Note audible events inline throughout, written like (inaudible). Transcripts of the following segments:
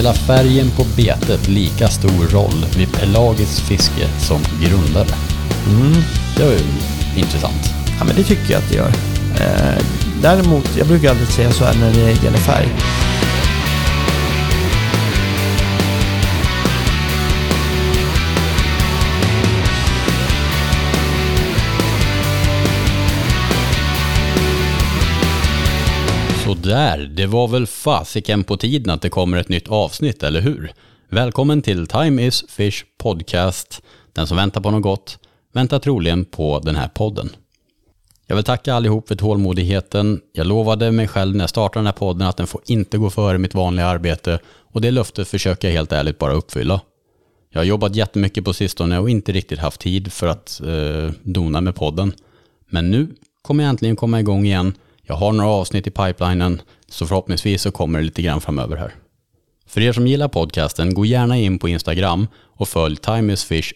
Spelar färgen på betet lika stor roll vid pelagiskt fiske som grundare? Mm. Det var ju intressant. Ja, men det tycker jag att det gör. Eh, däremot, jag brukar alltid säga så här när det gäller färg. Sådär, det var väl fasiken på tiden att det kommer ett nytt avsnitt, eller hur? Välkommen till Time is Fish Podcast. Den som väntar på något gott väntar troligen på den här podden. Jag vill tacka allihop för tålmodigheten. Jag lovade mig själv när jag startade den här podden att den får inte gå före mitt vanliga arbete och det löftet försöker jag helt ärligt bara uppfylla. Jag har jobbat jättemycket på sistone och inte riktigt haft tid för att eh, dona med podden. Men nu kommer jag äntligen komma igång igen. Jag har några avsnitt i pipelinen, så förhoppningsvis så kommer det lite grann framöver här. För er som gillar podcasten, gå gärna in på Instagram och följ timeisfish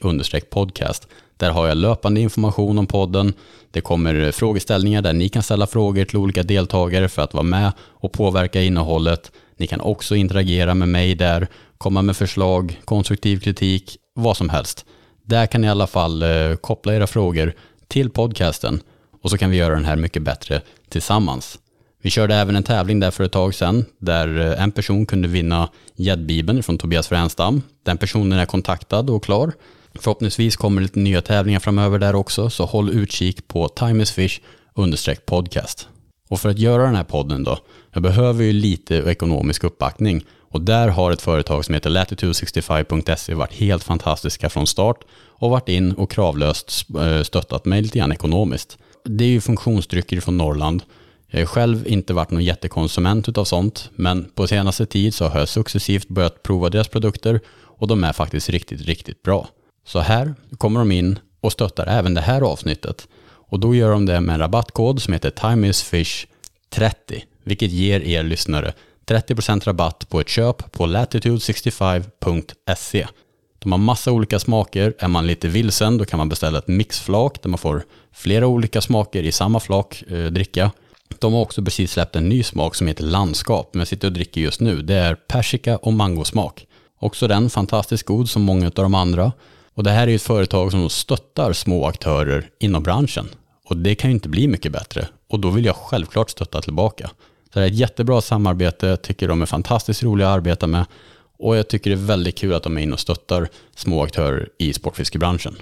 podcast. Där har jag löpande information om podden. Det kommer eh, frågeställningar där ni kan ställa frågor till olika deltagare för att vara med och påverka innehållet. Ni kan också interagera med mig där, komma med förslag, konstruktiv kritik, vad som helst. Där kan ni i alla fall eh, koppla era frågor till podcasten och så kan vi göra den här mycket bättre tillsammans. Vi körde även en tävling där för ett tag sedan där eh, en person kunde vinna gäddbibeln från Tobias Fränstam. Den personen är kontaktad och klar. Förhoppningsvis kommer lite nya tävlingar framöver där också, så håll utkik på timeisfish podcast. Och för att göra den här podden då, jag behöver ju lite ekonomisk uppbackning och där har ett företag som heter latitude65.se varit helt fantastiska från start och varit in och kravlöst eh, stöttat mig lite grann ekonomiskt. Det är ju funktionsdrycker från Norrland. Jag har själv inte varit någon jättekonsument utav sånt, men på senaste tid så har jag successivt börjat prova deras produkter och de är faktiskt riktigt, riktigt bra. Så här kommer de in och stöttar även det här avsnittet. Och då gör de det med en rabattkod som heter TimeIsFish30, vilket ger er lyssnare 30% rabatt på ett köp på latitude65.se. De har massa olika smaker. Är man lite vilsen då kan man beställa ett mixflak där man får flera olika smaker i samma flak eh, dricka. De har också precis släppt en ny smak som heter landskap, men jag sitter och dricker just nu. Det är persika och mangosmak. Också den fantastiskt god som många av de andra. Och det här är ju ett företag som stöttar små aktörer inom branschen. Och det kan ju inte bli mycket bättre. Och då vill jag självklart stötta tillbaka. Så det är ett jättebra samarbete, tycker de är fantastiskt roliga att arbeta med. Och jag tycker det är väldigt kul att de är inne och stöttar små aktörer i sportfiskebranschen.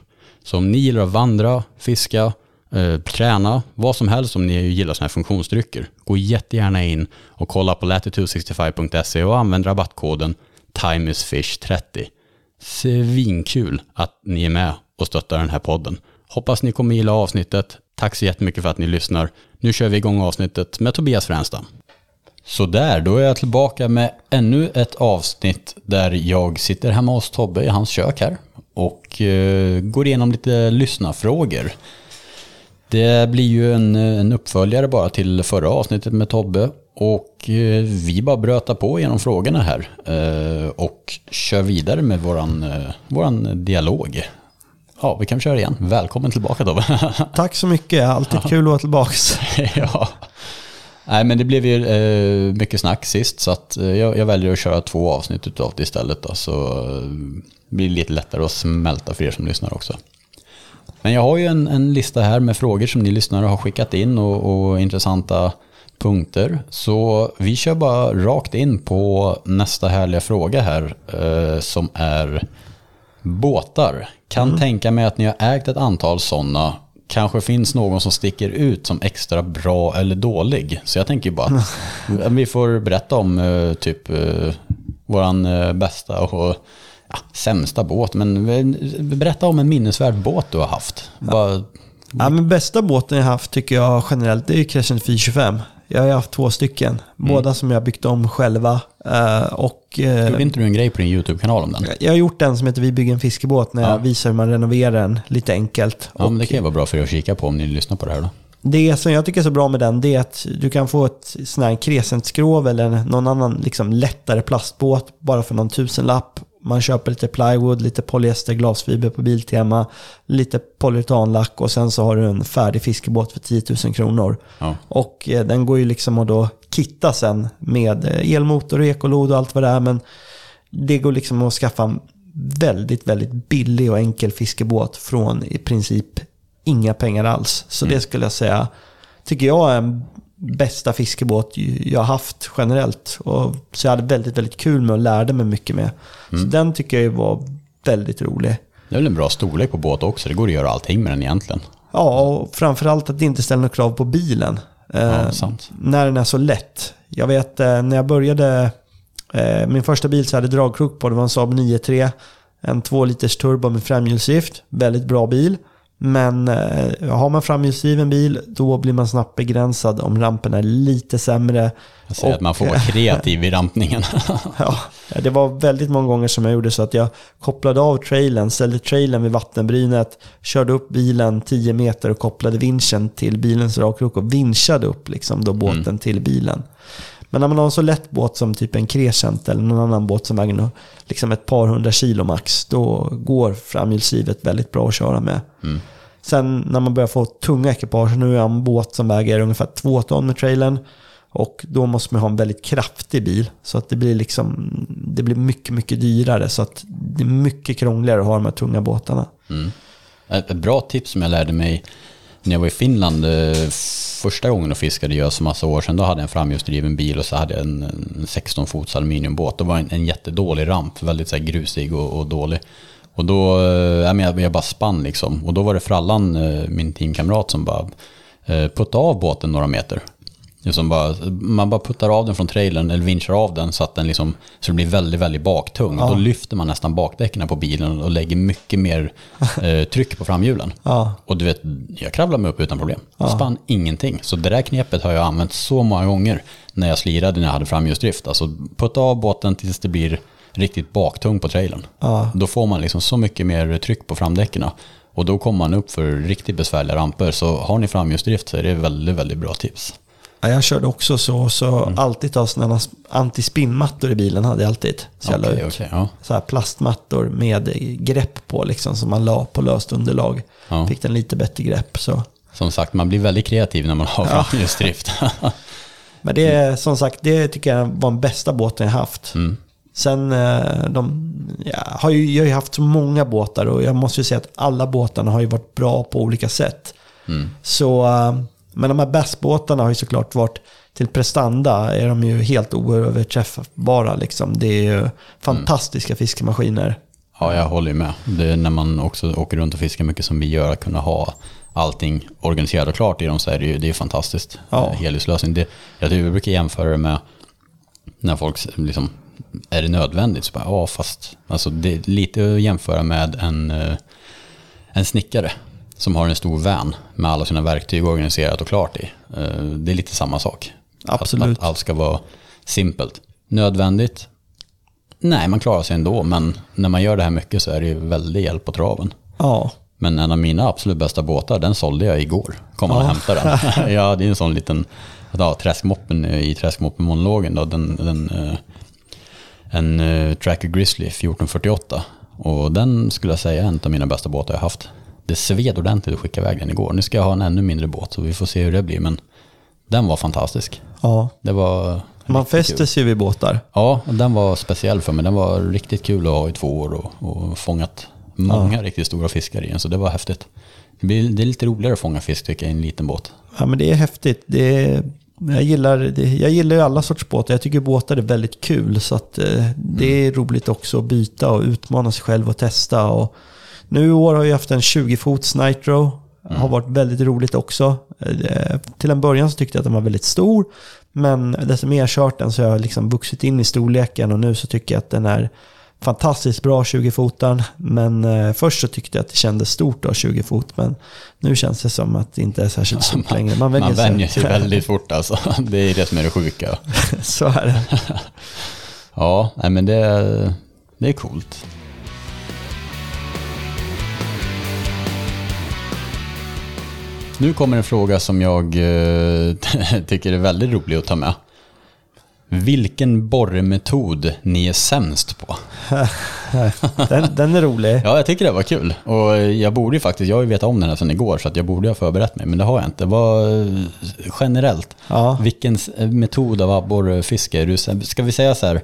Så om ni gillar att vandra, fiska, eh, träna, vad som helst om ni gillar sådana här funktionsdrycker, gå jättegärna in och kolla på latitude65.se och använd rabattkoden TimeIsFish30. Svinkul att ni är med och stöttar den här podden. Hoppas ni kommer gilla avsnittet. Tack så jättemycket för att ni lyssnar. Nu kör vi igång avsnittet med Tobias Fränstam. Så där, då är jag tillbaka med ännu ett avsnitt där jag sitter hemma hos Tobbe i hans kök här och eh, går igenom lite lyssnarfrågor. Det blir ju en, en uppföljare bara till förra avsnittet med Tobbe och eh, vi bara brötar på genom frågorna här eh, och kör vidare med våran, eh, våran dialog. Ja, vi kan köra igen. Välkommen tillbaka Tobbe. (laughs) Tack så mycket, alltid kul att vara tillbaka. (laughs) ja. Nej, men det blev ju eh, mycket snack sist så att eh, jag, jag, väljer att köra två avsnitt utav det istället. Då, så eh, blir det lite lättare att smälta för er som lyssnar också. Men jag har ju en, en lista här med frågor som ni lyssnare har skickat in och, och intressanta punkter. Så vi kör bara rakt in på nästa härliga fråga här eh, som är båtar. Kan mm. tänka mig att ni har ägt ett antal sådana. Kanske finns någon som sticker ut som extra bra eller dålig. Så jag tänker bara att (laughs) vi får berätta om eh, typ eh, våran eh, bästa och ja, sämsta båt. Men berätta om en minnesvärd båt du har haft. Ja. Bara... ja men bästa båten jag har haft tycker jag generellt det är Crescent 425. Jag har haft två stycken. Mm. Båda som jag byggt om själva. Uh, och, uh, Gjorde inte du en grej på din YouTube-kanal om den? Jag har gjort en som heter Vi bygger en fiskebåt när ja. jag visar hur man renoverar den lite enkelt. Ja, men det kan ju vara bra för er att kika på om ni lyssnar på det här då. Det som jag tycker är så bra med den, det är att du kan få ett sån här krescentskrov eller någon annan liksom lättare plastbåt bara för någon tusenlapp man köper lite plywood, lite polyester, glasfiber på Biltema, lite polyuretanlack och sen så har du en färdig fiskebåt för 10 000 kronor. Ja. Och eh, den går ju liksom att då kitta sen med eh, elmotor och ekolod och allt vad det är. Men det går liksom att skaffa en väldigt, väldigt billig och enkel fiskebåt från i princip inga pengar alls. Så det skulle jag säga, tycker jag är en bästa fiskebåt jag haft generellt. Och, så jag hade väldigt, väldigt kul med och lärde mig mycket med. Så den tycker jag var väldigt rolig. Det är väl en bra storlek på båt också. Det går att göra allting med den egentligen. Ja, och framförallt att det inte ställer några krav på bilen. Eh, Ja, sant. när den är så lätt. Jag vet eh, när jag började, eh, min första bil så hade dragkrok på, det var en Saab 9-3. En 2 liters turbo med framhjulsdrift. Väldigt bra bil. Men eh, har man framhjulsdriven bil, då blir man snabbt begränsad om rampen är lite sämre. Jag säger att Och, man får vara kreativ i rampningen. (laughs) Ja, det var väldigt många gånger som jag gjorde så att jag kopplade av trailern, ställde trailern vid vattenbrynet, körde upp bilen 10 meter och kopplade vinschen till bilens rakkrok och vinschade upp liksom då båten till bilen. Men när man har en så lätt båt som typ en Crescent eller någon annan båt som väger liksom ett par hundra kilo max, då går framhjulsdrivet väldigt bra att köra med. Sen när man börjar få tunga ekipage, nu är jag en båt som väger ungefär två ton med trailern. Och då måste man ha en väldigt kraftig bil. Så att det blir liksom, det blir mycket, mycket dyrare. Så att det är mycket krångligare att ha de här tunga båtarna. Ett ett bra tips som jag lärde mig när jag var i Finland eh, första gången och fiskade gös för massa år sedan. Då hade jag en framhjulsdriven bil och så hade jag en, en 16 fots aluminiumbåt. Det var en, en jättedålig ramp, väldigt så här, grusig och, och dålig. Och då, eh, jag, menar, jag, bara spann liksom. Och då var det Frallan, eh, min teamkamrat, som bara puttade av båten några meter. Liksom bara, man bara puttar av den från trailern eller vinschar av den så att den liksom, så det blir väldigt, väldigt baktung. Då lyfter man nästan bakdäcken på bilen och lägger mycket mer (laughs) eh, tryck på framhjulen. Ja. Och du vet, jag kravlar mig upp utan problem. Spann ingenting. Så det där knepet har jag använt så många gånger när jag slirade när jag hade framhjulsdrift. Alltså putta av båten tills det blir riktigt baktung på trailern. Ja. Då får man liksom så mycket mer tryck på framdäcken. Och då kommer man upp för riktigt besvärliga ramper. Så har ni framhjulsdrift så är det väldigt, väldigt bra tips. Ja, jag körde också så, så Mm. alltid ha sådana antispinnmattor i bilen hade jag alltid. Så jag la Okej, ut okej, ja. så här plastmattor med grepp på liksom som man la på löst underlag. Ja. Fick den lite bättre grepp så. Som sagt, man blir väldigt kreativ när man har framhjulsdrift. (laughs) (laughs) Men det är som sagt, det tycker jag var den bästa båten jag haft. Mm. Sen, eh, de, ja, har ju, jag har ju haft så många båtar och jag måste ju säga att alla båtarna har ju varit bra på olika sätt. Mm. Så, eh, men de här bassbåtarna har ju såklart varit till prestanda är de ju helt oöverträffbara. Liksom. Det är ju fantastiska fiskemaskiner. Ja, jag håller ju med. Det är när man också åker runt och fiskar mycket som vi gör, att kunna ha allting organiserat och klart i dem så är det ju det är fantastiskt. Ja. Eh, Helhetslösning. Det, jag tror vi brukar jämföra det med när folk liksom, är det nödvändigt? Så bara, ja, fast alltså, det är lite att jämföra med en, eh, en snickare som har en stor van med alla sina verktyg organiserat och klart i. Eh, Det är lite samma sak. Absolut. Att, att allt ska vara simpelt. Nödvändigt? Nej, man klarar sig ändå, men när man gör det här mycket så är det ju väldigt hjälp på traven. Ja, Men en av mina absolut bästa båtar, den sålde jag igår. Kom man och hämtade den. (laughs) (laughs) ja, det är en sån liten, ja, träskmoppen i träskmoppen-monologen då, den, den, eh, en eh, Tracker Grizzly 1448. Och den skulle jag säga är en av mina bästa båtar jag haft. Det sved ordentligt att skicka iväg den igår. Nu ska jag ha en ännu mindre båt så vi får se hur det blir. Men den var fantastisk. ja. Det var Man fäster sig vid båtar. Ja, den var speciell för mig. Den var riktigt kul att ha i två år och, och fångat många riktigt stora fiskar i den. Så det var häftigt. Det, blir, det är lite roligare att fånga fisk tycker jag i en liten båt. Ja, men det är häftigt. Det är, jag, gillar, det, jag gillar ju alla sorts båtar. Jag tycker båtar är väldigt kul. Så att, eh, det är roligt också att byta och utmana sig själv och testa. Och nu i år har jag haft en 20-fots Nitro. Har varit väldigt roligt också. Eh, till en början så tyckte jag att den var väldigt stor. Men desto mer jag kört den så har jag liksom vuxit in i storleken. Och nu så tycker jag att den är fantastiskt bra 20-fotaren. Men eh, först så tyckte jag att det kändes stort att ha 20 fot. Men nu känns det som att det inte är särskilt stort längre. Man Man sig. vänjer sig väldigt fort alltså. (laughs) Det är det som är det sjuka. (laughs) Så är det. (laughs) Ja, men det, det är coolt. Nu kommer en fråga som jag eh, (laughs) tycker är väldigt rolig att ta med. Vilken borrmetod ni är sämst på? (laughs) Den, den är rolig. Ja, jag tycker det var kul. Och jag borde ju faktiskt, jag har ju vetat om den här sedan igår så att jag borde ha förberett mig, men det har jag inte. Vad eh, generellt, Ja. vilken metod av abborrfiske är du Ska vi säga så här,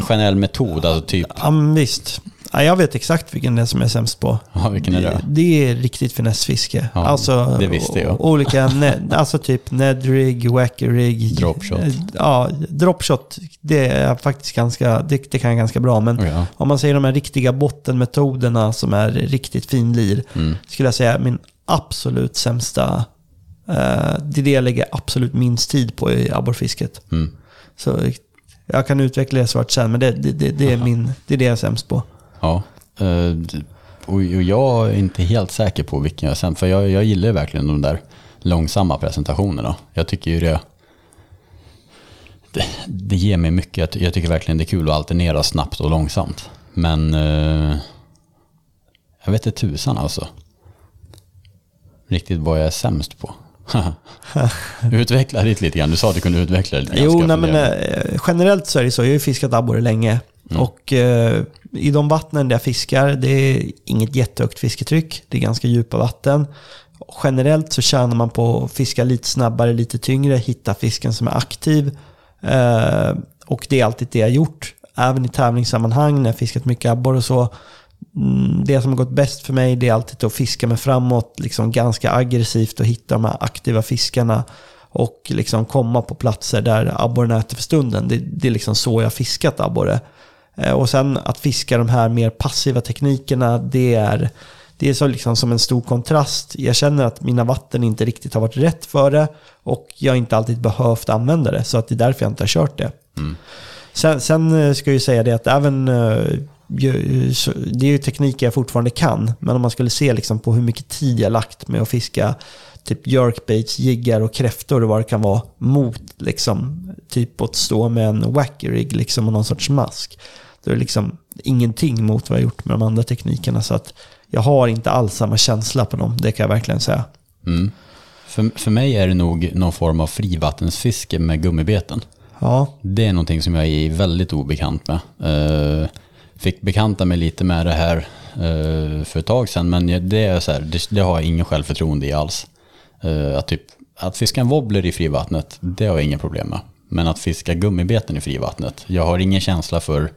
generell metod, alltså typ, Ja, visst. Ja, jag vet exakt vilken det är som jag är sämst på. ja, vilken är det? Det är riktigt finessfiske. Ja, alltså, det visste jag. Olika, alltså typ nedrig, wackerig. Dropshot. Ja, dropshot. Det är faktiskt ganska, det, det kan jag ganska bra. Men Oh, ja. om man säger de här riktiga bottenmetoderna som är riktigt fin lir. Mm. Skulle jag säga min absolut sämsta, eh, det är det jag lägger absolut minst tid på i abborrfisket. Mm. Så jag kan utveckla det svart sen, men det, det, det, det, är, min, det är det jag är sämst på. Ja. eh, Och jag är inte helt säker på vilken jag sämst, för jag, jag gillar verkligen de där långsamma presentationerna. Jag tycker ju det, det, det ger mig mycket. Jag, ty- jag tycker verkligen det är kul att alternera snabbt och långsamt. Men eh, jag vet inte tusan alltså. Riktigt vad jag är sämst på. (laughs) utveckla det lite grann. Du sa att du kunde utveckla det lite grann. Jo, nej, men, eh, generellt så är det så. Jag har ju fiskat abborre länge. Mm. Och eh, i de vattnen där jag fiskar, det är inget jättehögt fisketryck. Det är ganska djupa vatten. Generellt så tjänar man på att fiska lite snabbare, lite tyngre, hitta fisken som är aktiv. Eh, och det är alltid det jag har gjort. Även i tävlingssammanhang när jag fiskat mycket abborre och så. Mm, det som har gått bäst för mig det är alltid att fiska mig framåt, liksom ganska aggressivt och hitta de här aktiva fiskarna och liksom komma på platser där abborren äter för stunden. Det, det är liksom så jag har fiskat abborre. Eh, Och sen att fiska de här mer passiva teknikerna, det är, det är så liksom som en stor kontrast. Jag känner att mina vatten inte riktigt har varit rätt för det och jag har inte alltid behövt använda det. Så att det är därför jag inte har kört det. Sen, sen eh, ska jag ju säga det att även eh, det är ju tekniker jag fortfarande kan. Men om man skulle se liksom på hur mycket tid jag lagt med att fiska typ jerkbaits, jiggar och kräftor och vad det kan vara mot liksom typ att stå med en wackerig liksom och någon sorts mask. Då är det liksom ingenting mot vad jag gjort med de andra teknikerna. Så att jag har inte alls samma känsla på dem, det kan jag verkligen säga. Mm. För, för mig är det nog någon form av frivattensfiske med gummibeten. Ja, Det är någonting som jag är väldigt obekant med. Eh, fick bekanta mig lite med det här eh, för ett tag sedan, men det, är så här, det, det har jag ingen självförtroende i alls. Eh, att, typ, att fiska en wobbler i frivattnet, det har jag inga problem med. Men att fiska gummibeten i frivattnet, jag har ingen känsla för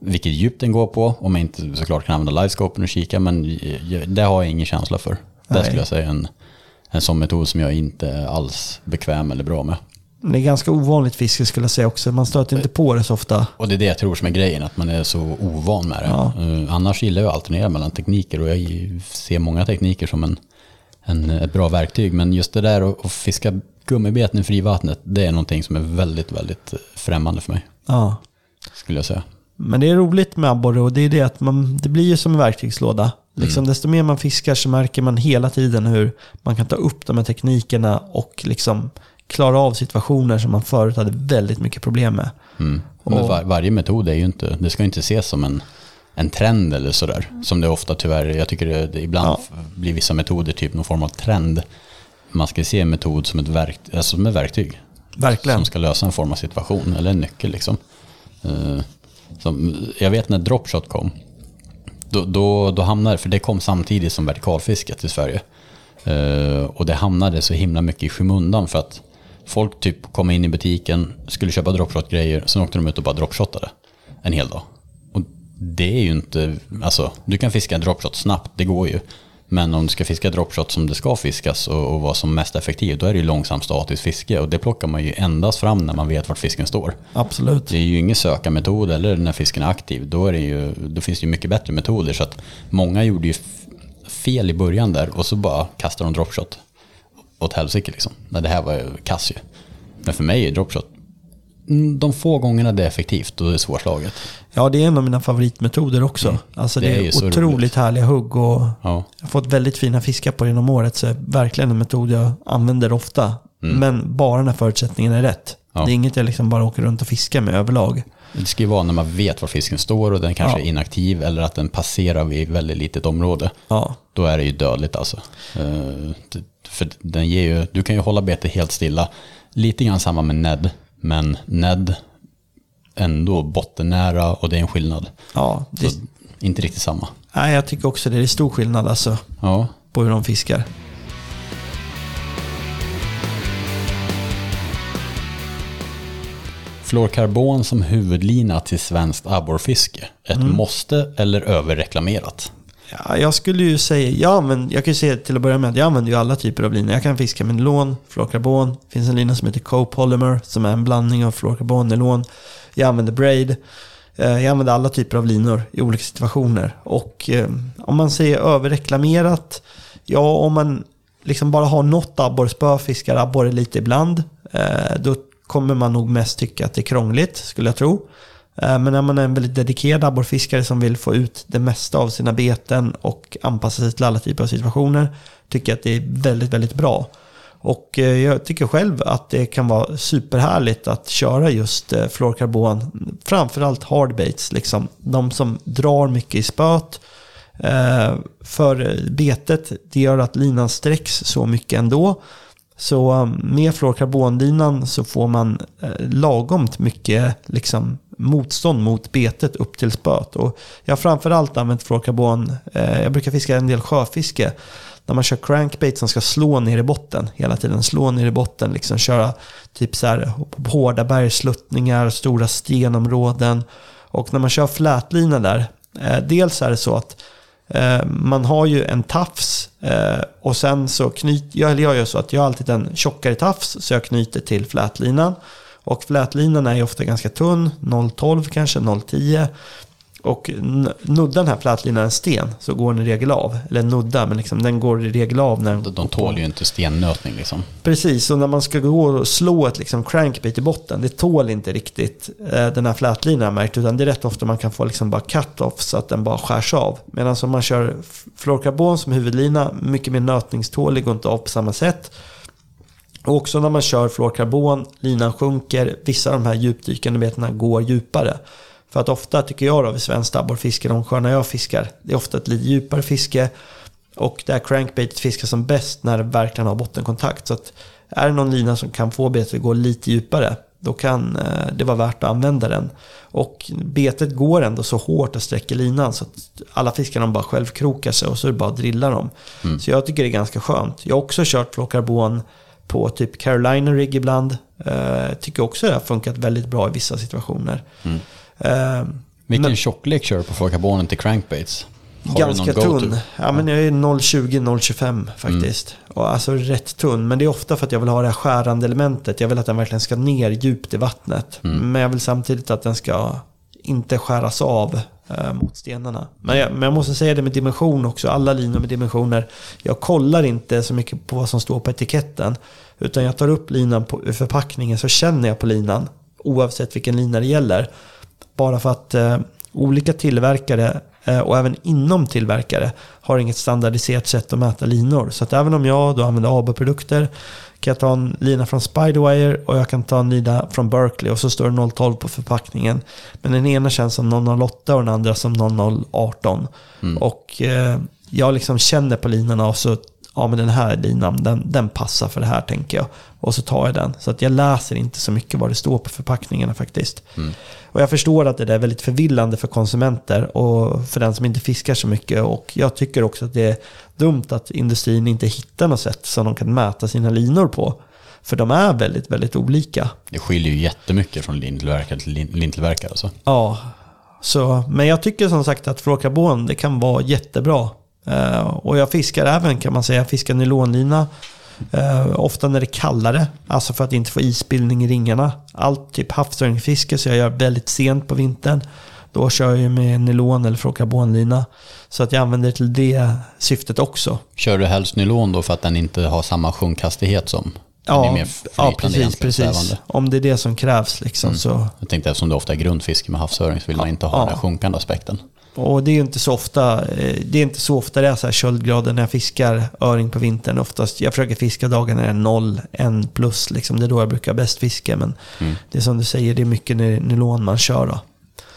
vilket djup den går på, om jag inte såklart kan använda livescopen och kika, men det har jag ingen känsla för. Det skulle jag säga en, en sån metod som jag inte är alls bekväm eller bra med. det är ganska ovanligt fiske skulle jag säga också. Man stöter inte på det så ofta. Och det är det jag tror som är grejen, att man är så ovan med det. Ja. Eh, annars gillar jag att alternera mellan tekniker och jag ser många tekniker som en, en, ett bra verktyg. Men just det där att att fiska gummibeten i frivattnet, det är någonting som är väldigt, väldigt främmande för mig, Ja. skulle jag säga. Men det är roligt med abborre och det är det att man, det blir ju som en verktygslåda. Liksom, Desto mer man fiskar så märker man hela tiden hur man kan ta upp de här teknikerna och liksom klara av situationer som man förut hade väldigt mycket problem med. Mm. Men Och- var, varje metod är ju inte, det ska ju inte ses som en, en trend eller sådär. Som det ofta tyvärr, jag tycker det, det ibland Ja. blir vissa metoder typ någon form av trend. Man ska se en metod som ett, verk, alltså som ett verktyg. Verkligen. som ska lösa en form av situation eller en nyckel liksom. Eh, som, jag vet när Dropshot kom, då, då, då hamnade, för det kom samtidigt som vertikalfisket i Sverige. Uh, och det hamnade så himla mycket i skymundan för att folk typ kom in i butiken, skulle köpa dropshot-grejer, sen åkte de ut och bara dropshotade en hel dag. Och det är ju inte, alltså du kan fiska en dropshot snabbt, det går ju. Men om du ska fiska dropshot som det ska fiskas och, och vara som mest effektiv, då är det ju långsamt statiskt fiske. Och det plockar man ju endast fram när man vet vart fisken står. Absolut. Det är ju ingen sökarmetod eller när fisken är aktiv. Då, är det ju, då finns det ju mycket bättre metoder. Så att många gjorde ju fel i början där och så bara kastade de dropshot åt helsike liksom. Nej, det här var kass ju. Men för mig är dropshot, de få gångerna det är effektivt och det är svårslaget. Ja, det är en av mina favoritmetoder också. Alltså det, Mm. Det är är, otroligt roligt. härliga hugg och Ja. jag har fått väldigt fina fiskar på det genom året. Så det är verkligen en metod jag använder ofta. Men bara när förutsättningen är rätt. Mm. Ja. Det är inget jag liksom bara åker runt och fiskar med överlag. Det ska ju vara när man vet var fisken står och den kanske Ja. är inaktiv eller att den passerar vid ett väldigt litet område. Ja, Då är det ju dödligt alltså. Eh, För den ger ju, du kan ju hålla betet helt stilla. Lite grann samma med Ned, men Ned ändå bottennära och det är en skillnad. ja det, inte riktigt samma. Nej, jag tycker också det. Det är stor skillnad alltså Ja, på hur de fiskar. fluorkarbon som huvudlina till svenskt abborrfiske. Ett måste eller överreklamerat? Ja, jag skulle ju säga, jag, men jag kan ju säga till att börja med att jag använder ju alla typer av linor. Jag kan fiska med nylon, fluorkarbon. Det finns en lina som heter copolymer som är en blandning av fluorkarbon och nylon. Jag använder braid. Eh, jag använder alla typer av linor i olika situationer. Och eh, om man säger överreklamerat, ja om man liksom bara har något abborrspö, fiskar abborre lite ibland, eh, då kommer man nog mest tycka att det är krångligt, skulle jag tro. Eh, men när man är en väldigt dedikerad abborrfiskare som vill få ut det mesta av sina beten och anpassa sig till alla typer av situationer, tycker jag att det är väldigt, väldigt bra. Och eh, jag tycker själv att det kan vara superhärligt att köra just eh, fluorkarbon, framförallt hardbaits, liksom. De som drar mycket i spöt. För betet, det gör att linan sträcks så mycket ändå. Så med fluorkarbonlinan så får man lagomt mycket liksom, motstånd mot betet upp till spöt. Och jag har framförallt använt fluorkarbon, eh, jag brukar fiska en del sjöfiske, när man kör crankbait som ska slå ner i botten hela tiden. Slå ner i botten, liksom köra typ så här hårda bergsluttningar, stora stenområden. Och när man kör flätlina där, eh, dels är det så att eh, Man har ju en tafs eh, och sen så knyter jag, eller jag gör så att jag har alltid en tjockare tafs så jag knyter till flätlinan. Och flätlinan är ofta ganska tunn, 0,12 kanske, 0,10. Och nuddar den här flätlinan en sten så går den i regel av. Eller nuddar, men liksom, den går i regel av när den De, de tål ju inte stennötning liksom. Precis, och när man ska gå och slå ett liksom crankbait i botten, det tål inte riktigt eh, den här flätlinan märkt, utan det är rätt ofta man kan få liksom bara cut-off så att den bara skärs av. Medan om man kör f- fluorkarbon som huvudlina, mycket mer nötningstålig och inte av på samma sätt. Och också när man kör fluorkarbon, linan sjunker, vissa av de här djupdykande betena går djupare. För att ofta tycker jag då vid svenskt abborrfiske, de sjöarna jag fiskar, det är ofta ett lite djupare fiske. Och där crankbaitet fiskas som bäst när det verkligen har bottenkontakt. Så att är det någon lina som kan få betet att gå lite djupare, då kan eh, det vara värt att använda den. Och betet går ändå så hårt och sträcker linan så att alla fiskar de bara självkrokar sig och så är det bara att drilla dem. Så jag tycker det är ganska skönt. Jag har också kört fluorkarbon på typ Carolina Rig ibland. Eh, tycker också det har funkat väldigt bra i vissa situationer. Eh, Vilken tjocklek kör du på fluorkarbonen till crankbaits? Har Ganska tunn. Ja, men jag är 0,20-0,25 faktiskt. Och alltså rätt tunn. Men det är ofta för att jag vill ha det här skärande elementet. Jag vill att den verkligen ska ner djupt i vattnet. Men jag vill samtidigt att den ska inte skäras av Eh, mot stenarna. Men jag, men jag måste säga det med dimension också. Alla linor med dimensioner. Jag kollar inte så mycket på vad som står på etiketten. Utan jag tar upp linan på, förpackningen så känner jag på linan. Oavsett vilken lina det gäller. Bara för att eh, olika tillverkare eh, och även inom tillverkare har inget standardiserat sätt att mäta linor. Så att även om jag då använder ABA-produkter kan jag ta en lina från Spiderwire och jag kan ta en lina från Berkeley och så står det 012 på förpackningen. Men den ena känns som 008 och den andra som 0018. Och eh, jag liksom känner på linorna och så ja men den här linan, den, den passar för det här tänker jag. Och så tar jag den. Så att jag läser inte så mycket vad det står på förpackningarna faktiskt. Och jag förstår att det där är väldigt förvillande för konsumenter och för den som inte fiskar så mycket. Och jag tycker också att det är dumt att industrin inte hittar något sätt som de kan mäta sina linor på. För de är väldigt, väldigt olika. Det skiljer ju jättemycket från lintillverkare till lin- lintillverkare. Alltså. Ja, så, men jag tycker som sagt att fluorkarbon det kan vara jättebra. Eh, och jag fiskar även kan man säga, jag fiskar nylonlina. Eh, ofta när det är kallare, alltså för att inte få isbildning i ringarna. Allt typ havsöringfiske så jag gör väldigt sent på vintern. Då kör jag med nylon eller fluorkarbonlina. Så att jag använder det till det syftet också. Kör du helst nylon då för att den inte har samma sjunkhastighet som? Ja, ja precis, precis. Om det är det som krävs liksom så Jag tänkte eftersom det ofta är grundfiske med havsöring så vill man inte ha Ja. den sjunkande aspekten. Och det är ju inte så ofta eh, det är inte så ofta det är så här köldgrader när jag fiskar öring på vintern. Oftast, jag försöker fiska dagar när det är noll, en plus. Liksom. Det är då jag brukar bäst fiska. Men det är som du säger, det är mycket ny- nylon man kör. Då.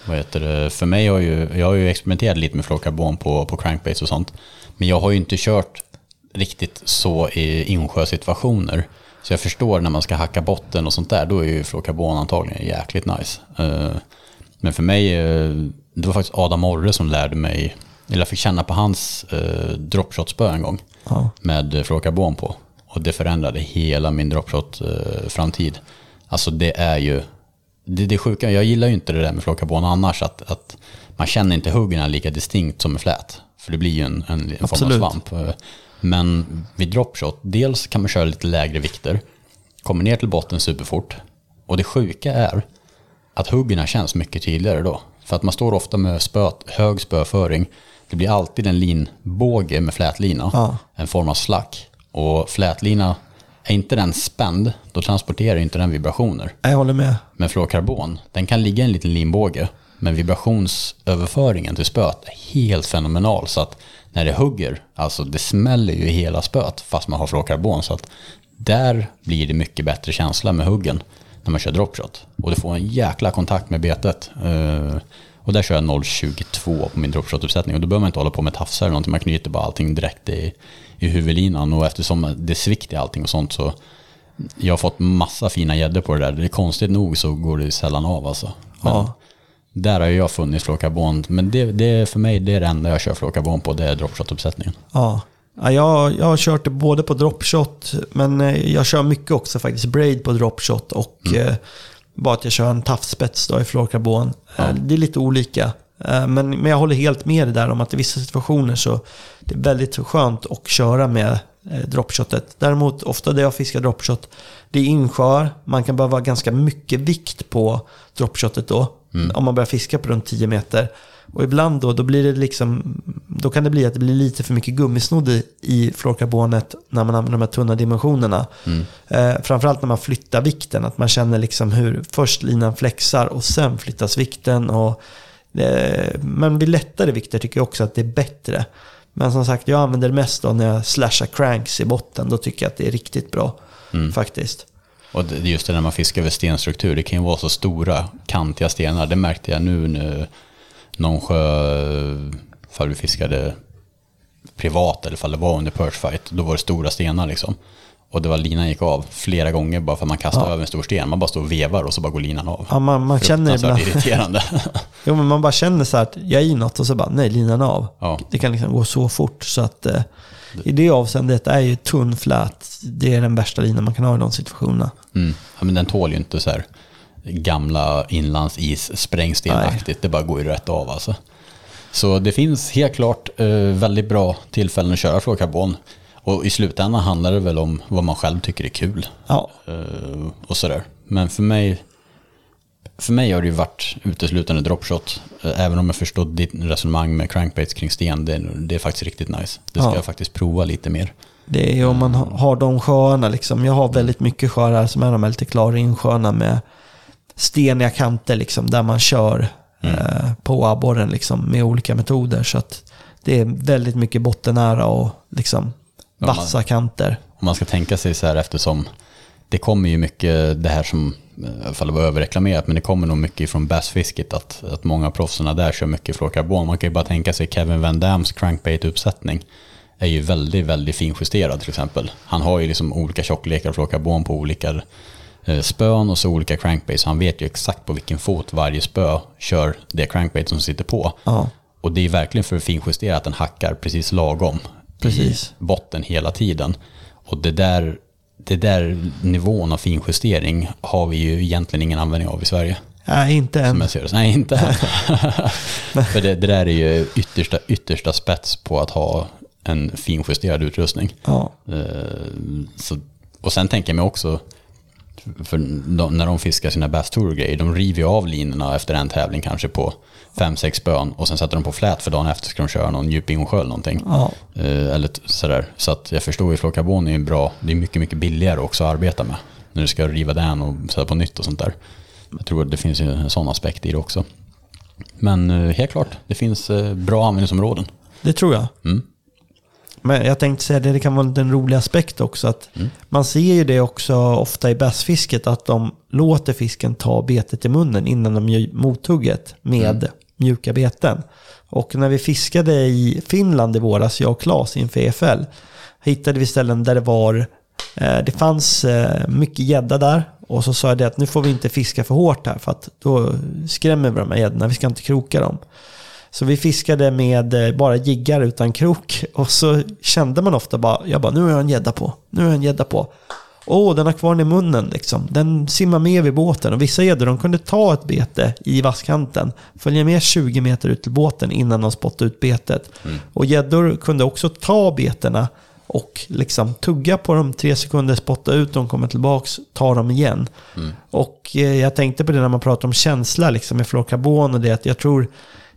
Vad heter det? För mig har ju, jag har ju experimenterat lite med fluorkarbon på, på crankbaits och sånt. Men jag har ju inte kört riktigt så i insjösituationer. Så jag förstår när man ska hacka botten och sånt där, då är ju fluorkarbon antagligen jäkligt nice. Eh, Men för mig, eh, det var faktiskt Adam Orre som lärde mig, eller jag fick känna på hans eh, dropshot-spö en gång Ja. med eh, fluorokarbon på. Och det förändrade hela min dropshot-framtid. alltså det är ju, det, det är sjuka, jag gillar ju inte det där med fluorokarbon annars, att, att man känner inte huggen lika distinkt som med flät. För det blir ju en, en, en form av svamp. Eh, Men vid dropshot, dels kan man köra lite lägre vikter, kommer ner till botten superfort. Och det sjuka är att huggen känns mycket tydligare då. För att man står ofta med spöt, hög spöföring. Det blir alltid en linbåge med flätlina. Ja. En form av slack. Och flätlina, är inte den spänd, då transporterar inte den vibrationer. Jag håller med. Men fluorokarbon, den kan ligga i en liten linbåge. Men vibrationsöverföringen till spöet är helt fenomenal. Så att när det hugger, alltså det smäller ju i hela spöet fast man har fluorokarbon. Så att där blir det mycket bättre känsla med huggen när man kör dropshot. Och du får en jäkla kontakt med betet. Eh, och där kör jag 0,22 på min dropshot-uppsättning. Och då behöver man inte hålla på med tafsar eller någonting. Man knyter bara allting direkt i, i huvudlinan. Och eftersom det svikt i allting och sånt så jag har fått massa fina gäddor på det där. Det är konstigt nog så går det sällan av alltså. Men Ja. Där har jag funnit fluorokarbon. Men det, det är för mig det är det enda jag kör fluorokarbon på. Det är dropshot-uppsättningen. Ja. Ja, jag, jag har kört det både på dropshot, men eh, jag kör mycket också faktiskt braid på dropshot och eh, bara att jag kör en tafspets då i fluorkarbon. Eh, Det är lite olika. Eh, men, men jag håller helt med dig där om att i vissa situationer så det är väldigt skönt att köra med dropshotet. Däremot ofta där jag fiskar dropshot, det är insjöar. Man kan behöva ganska mycket vikt på dropshotet då. Om man börjar fiska på runt 10 meter. Och ibland då, då blir det liksom, då kan det bli att det blir lite för mycket gummisnodd i, i fluorkarbonet när man använder de här tunna dimensionerna. Eh, framförallt när man flyttar vikten, att man känner liksom hur först linan flexar och sen flyttas vikten. Och, eh, men vid lättare vikter tycker jag också att det är bättre. Men som sagt, jag använder det mest då när jag slashar cranks i botten. Då tycker jag att det är riktigt bra faktiskt. Och just det när man fiskar över stenstruktur. Det kan ju vara så stora kantiga stenar. Det märkte jag nu när någon sjö, för vi fiskade privat eller fall det var under perch fight. Då var det stora stenar liksom. Och det var linan gick av flera gånger bara för att man kastade över en stor sten. Man bara står och vevar och så bara går linan av. Ja, man, man känner ibland... irriterande. (laughs) Jo, men man bara känner så här att jag är i något och så bara, nej, linan är av. Ja. Det kan liksom gå så fort så att eh, i det avseendet är ju tunn flät, det är den värsta linan man kan ha i de situationerna. Mm. Ja, men den tål ju inte så här gamla inlandsis sprängstenaktigt. Det bara går ju rätt av alltså. Så det finns helt klart eh, väldigt bra tillfällen att köra fluorkarbon. Och i slutändan handlar det väl om vad man själv tycker är kul. Ja, eh, och sådär. Men för mig, för mig har det ju varit uteslutande dropshot. Eh, även om jag förstår ditt resonemang med crankbaits kring sten. Det, är- det är faktiskt riktigt nice. Det ska Ja. jag faktiskt prova lite mer. det är om man ha- har de sjöarna liksom. Jag har väldigt mycket sjöar som är de här lite klara insjöarna med steniga kanter liksom, där man kör eh, på abborren liksom, med olika metoder. Så att det är väldigt mycket bottennära och liksom Ja, man- vassa kanter. Om man ska tänka sig så här eftersom det kommer ju mycket det här som, eh, ifall det var överreklamerat, men det kommer nog mycket från bassfisket att, att många av proffsen där kör mycket fluorkarbon. Man kan ju bara tänka sig Kevin Van Dams crankbait-uppsättning är ju väldigt, väldigt finjusterad till exempel. Han har ju liksom olika tjocklekar av fluorkarbon på olika spön och så olika crankbaits. Så han vet ju exakt på vilken fot varje spö kör det crankbait som sitter på. Ja, Och det är verkligen för att finjustera att den hackar precis lagom Precis. i botten hela tiden. Och det där, det där nivån av finjustering har vi ju egentligen ingen användning av i Sverige. nej inte än. Som jag ser det. Nej, inte än. (laughs) (laughs) För det, det där är ju yttersta, yttersta spets på att ha en finjusterad utrustning. Ja. Eh, Så, och sen tänker jag mig också, för de, när de fiskar sina Bass Tour-grejer, de river ju av linorna efter en tävling kanske på fem sex spön och sen sätter de på flät för dagen efter ska de köra någon djup insjö eller någonting. Ja. Eh, Eller sådär. Så att jag förstår ju fluorkarbon är ju bra, det är mycket, mycket billigare också att arbeta med. När du ska riva den och sätta på nytt och sånt där. Jag tror att det finns en sån aspekt i det också. Men eh, helt klart, det finns eh, bra användningsområden. Det tror jag. Mm. Men jag tänkte säga det, det kan vara en rolig aspekt också. Att Man ser ju det också ofta i bassfisket att de låter fisken ta betet i munnen innan de gör mothugget med mjuka beten. Och när vi fiskade i Finland i våras, jag och Claes inför EFL, hittade vi ställen där det var Eh, det fanns eh, mycket gädda där och så sa jag det att nu får vi inte fiska för hårt här för att då skrämmer vi de här gäddorna, vi ska inte kroka dem. Så vi fiskade med eh, bara jiggar utan krok och så kände man ofta bara, jag bara nu har jag en gädda på, nu har jag en gädda på. Åh, den har kvar den i munnen liksom. Den simmar med vid båten och vissa gäddor de kunde ta ett bete i vasskanten, följa med 20 meter ut till båten innan de spottade ut betet. Mm. Och gäddor kunde också ta betena och liksom tugga på dem tre sekunder, spotta ut dem, komma tillbaks, ta dem igen. Mm. Och eh, jag tänkte på det när man pratar om känsla liksom med fluorkarbon och det att jag tror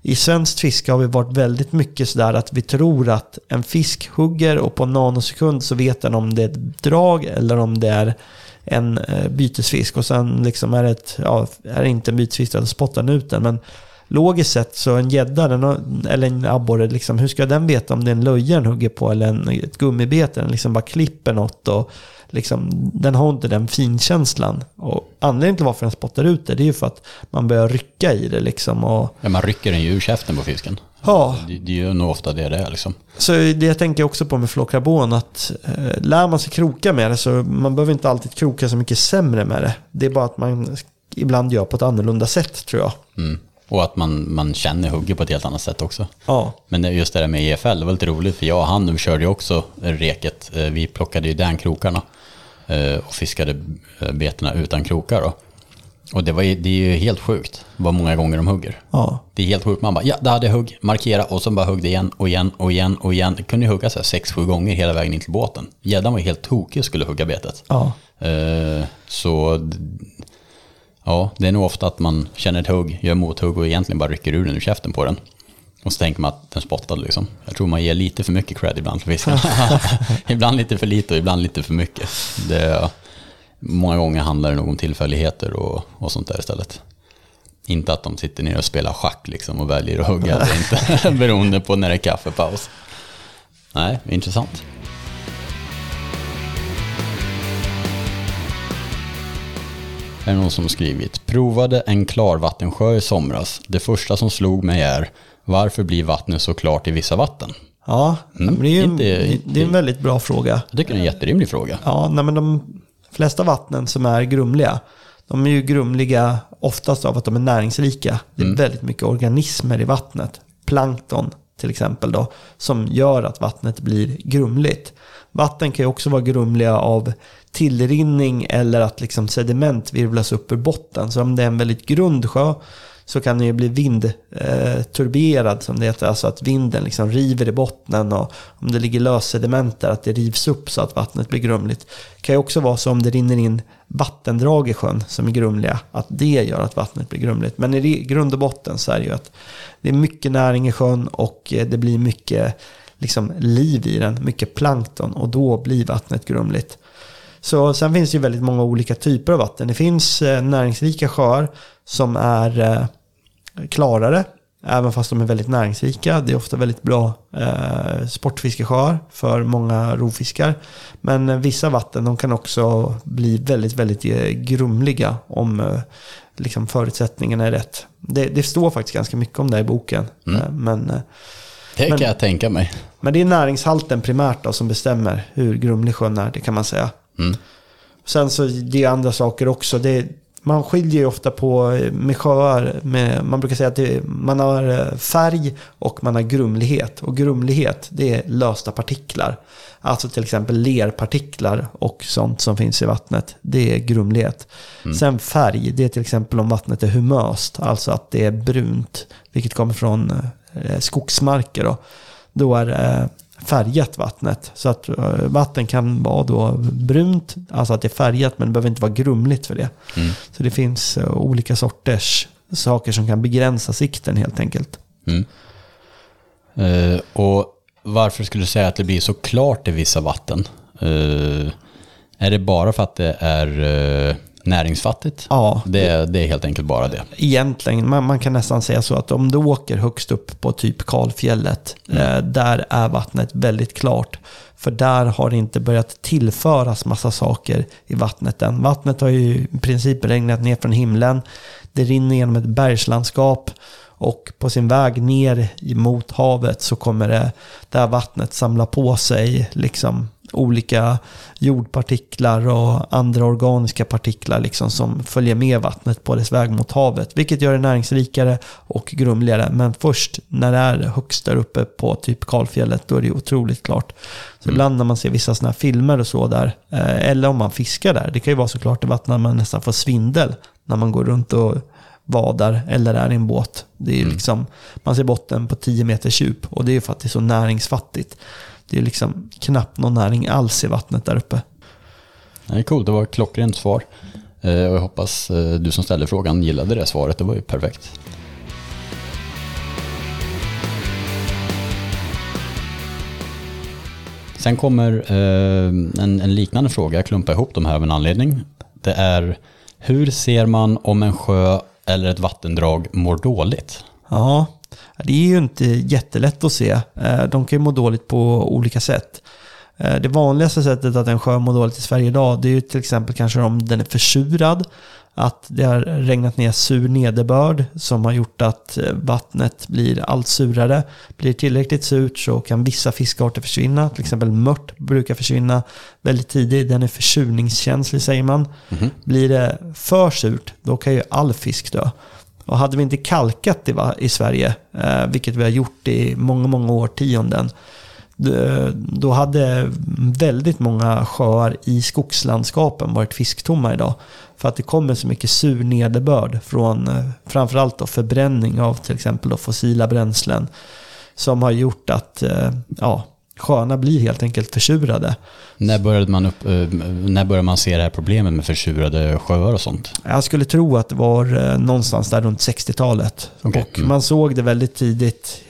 i svenskt fiske har vi varit väldigt mycket sådär att vi tror att en fisk hugger och på en nanosekund så vet den om det är ett drag eller om det är en eh, bytesfisk. Och sen liksom är det, ett, ja, är det inte en bytesfisk, då spottar den ut den. Men logiskt sett så en gädda eller en abborre, liksom, hur ska den veta om det är en löja den hugger på eller en, ett gummibete? Den liksom bara klipper något och liksom, den har inte den finkänslan. Och anledningen till varför den spottar ut det, det är ju för att man börjar rycka i det. Liksom, och, ja, man rycker den ju ur käften på fisken. Ja. Det, det är ju nog ofta det det är. Liksom. Så det jag tänker också på med fluorkarbon, att eh, lär man sig kroka med det så man behöver inte alltid kroka så mycket sämre med det. Det är bara att man ibland gör på ett annorlunda sätt tror jag. Mm. Och att man, man känner hugget på ett helt annat sätt också. Ja. Men just det där med EFL, det var lite roligt för jag och han körde ju också reket. Eh, vi plockade ju den krokarna eh, och fiskade eh, betena utan krokar då. Och det, var, det är ju helt sjukt vad många gånger de hugger. Ja. Det är helt sjukt. Man bara, ja, där hade jag hugg, markera och så bara hugg det igen och igen och igen och igen. Det kunde ju hugga så här sex, sju gånger hela vägen in till båten. Gäddan var helt tokig och skulle hugga betet. Ja. så Ja, det är nog ofta att man känner ett hugg, gör mothugg och egentligen bara rycker ur den ur käften på den. Och så tänker man att den spottade liksom. Jag tror man ger lite för mycket cred ibland för fisken. (laughs) ibland lite för lite och ibland lite för mycket. Det, många gånger handlar det nog om tillfälligheter och, och sånt där istället. Inte att de sitter ner och spelar schack liksom och väljer att hugga eller inte, (laughs) (laughs) beroende på när det är kaffepaus. Nej, intressant. Är det någon som skrivit. Provade en klarvattensjö i somras. Det första som slog mig är varför blir vattnet så klart i vissa vatten? Ja, mm. det, är en, inte, det är en väldigt bra fråga. Jag tycker det är en jätterimlig fråga. Ja, nej, men de flesta vattnen som är grumliga, de är ju grumliga oftast av att de är näringsrika. Det är mm. väldigt mycket organismer i vattnet. Plankton till exempel då, som gör att vattnet blir grumligt. Vatten kan ju också vara grumliga av tillrinning eller att liksom sediment virvlas upp ur botten. Så om det är en väldigt grund sjö så kan den ju bli vindturberad eh, som det heter. Alltså att vinden liksom river i botten och om det ligger lössediment där att det rivs upp så att vattnet blir grumligt. Det kan ju också vara så om det rinner in vattendrag i sjön som är grumliga, att det gör att vattnet blir grumligt. Men i grund och botten så är det ju att det är mycket näring i sjön och eh, det blir mycket liksom liv i den, mycket plankton och då blir vattnet grumligt. Så sen finns det ju väldigt många olika typer av vatten. Det finns eh, näringsrika sjöar som är eh, klarare, även fast de är väldigt näringsrika. Det är ofta väldigt bra eh, sportfiskesjöar för många rovfiskar. Men eh, vissa vatten de kan också bli väldigt, väldigt grumliga om eh, liksom förutsättningarna är rätt. Det, det, står faktiskt ganska mycket om det i boken. Mm. Men det kan jag tänka mig. Men det är näringshalten primärt då, som bestämmer hur grumlig sjön är, det kan man säga. Mm. Sen så det är andra saker också. Det, man skiljer ju ofta på med sjöar. Med, man brukar säga att det, man har eh, färg och man har grumlighet. Och grumlighet, det är lösta partiklar. Alltså till exempel lerpartiklar och sånt som finns i vattnet. Det är grumlighet. Mm. Sen färg, det är till exempel om vattnet är humöst. Alltså att det är brunt. Vilket kommer från eh, skogsmarker. Då, då är färgat vattnet. Så att eh, vatten kan vara då brunt, alltså att det är färgat men det behöver inte vara grumligt för det. Mm. Så det finns uh, olika sorters saker som kan begränsa sikten helt enkelt. Mm. Uh, och varför skulle du säga att det blir så klart i vissa vatten? Uh, är det bara för att det är näringsfattigt? Ja. Det, det är helt enkelt bara det. Egentligen, man, man kan nästan säga så att om du åker högst upp på typ Kalfjället, mm. eh, där är vattnet väldigt klart. För där har det inte börjat tillföras massa saker i vattnet än. Vattnet har ju i princip regnat ner från himlen. Det rinner genom ett bergslandskap. Och på sin väg ner mot havet så kommer det, det här vattnet samla på sig liksom olika jordpartiklar och andra organiska partiklar liksom som följer med vattnet på dess väg mot havet. Vilket gör det näringsrikare och grumligare. Men först när det är högst där uppe på typ kalfjället, då är det otroligt klart. Så mm. ibland när man ser vissa sådana här filmer och så där, eh, eller om man fiskar där, det kan ju vara så klart i vattnet att man nästan får svindel när man går runt och vadar eller är i en båt. Det är mm. liksom, man ser botten på 10 meters djup och det är för att det är så näringsfattigt. Det är liksom knappt någon näring alls i vattnet där uppe. Det är coolt, det var ett klockrent svar. Eh, och jag hoppas eh, du som ställde frågan gillade det svaret, det var ju perfekt. Sen kommer eh, en, en, liknande fråga, jag klumpar ihop de här av en anledning. Det är hur ser man om en sjö eller ett vattendrag mår dåligt? Ja, det är ju inte jättelätt att se. Eh, de kan ju må dåligt på olika sätt. Eh, det vanligaste sättet att en sjö mår dåligt i Sverige idag, det är ju till exempel kanske om den är försurad. Att det har regnat ner sur nederbörd som har gjort att eh, vattnet blir allt surare. Blir det tillräckligt surt så kan vissa fiskarter försvinna. Till exempel mört brukar försvinna väldigt tidigt. Den är försurningskänslig säger man. Mm -hmm. Blir det för surt, då kan ju all fisk dö. Och hade vi inte kalkat det va, i Sverige, eh, vilket vi har gjort i många, många årtionden, då hade väldigt många sjöar i skogslandskapen varit fisktomma idag. För att det kommer så mycket sur nederbörd från eh, framförallt då förbränning av till exempel då fossila bränslen. Som har gjort att eh, ja, sjöarna blir helt enkelt försurade. När började, man upp, eh, när började man se det här problemet med försurade sjöar och sånt? Jag skulle tro att det var någonstans där runt 60-talet. Okay. Och mm. man såg det väldigt tidigt.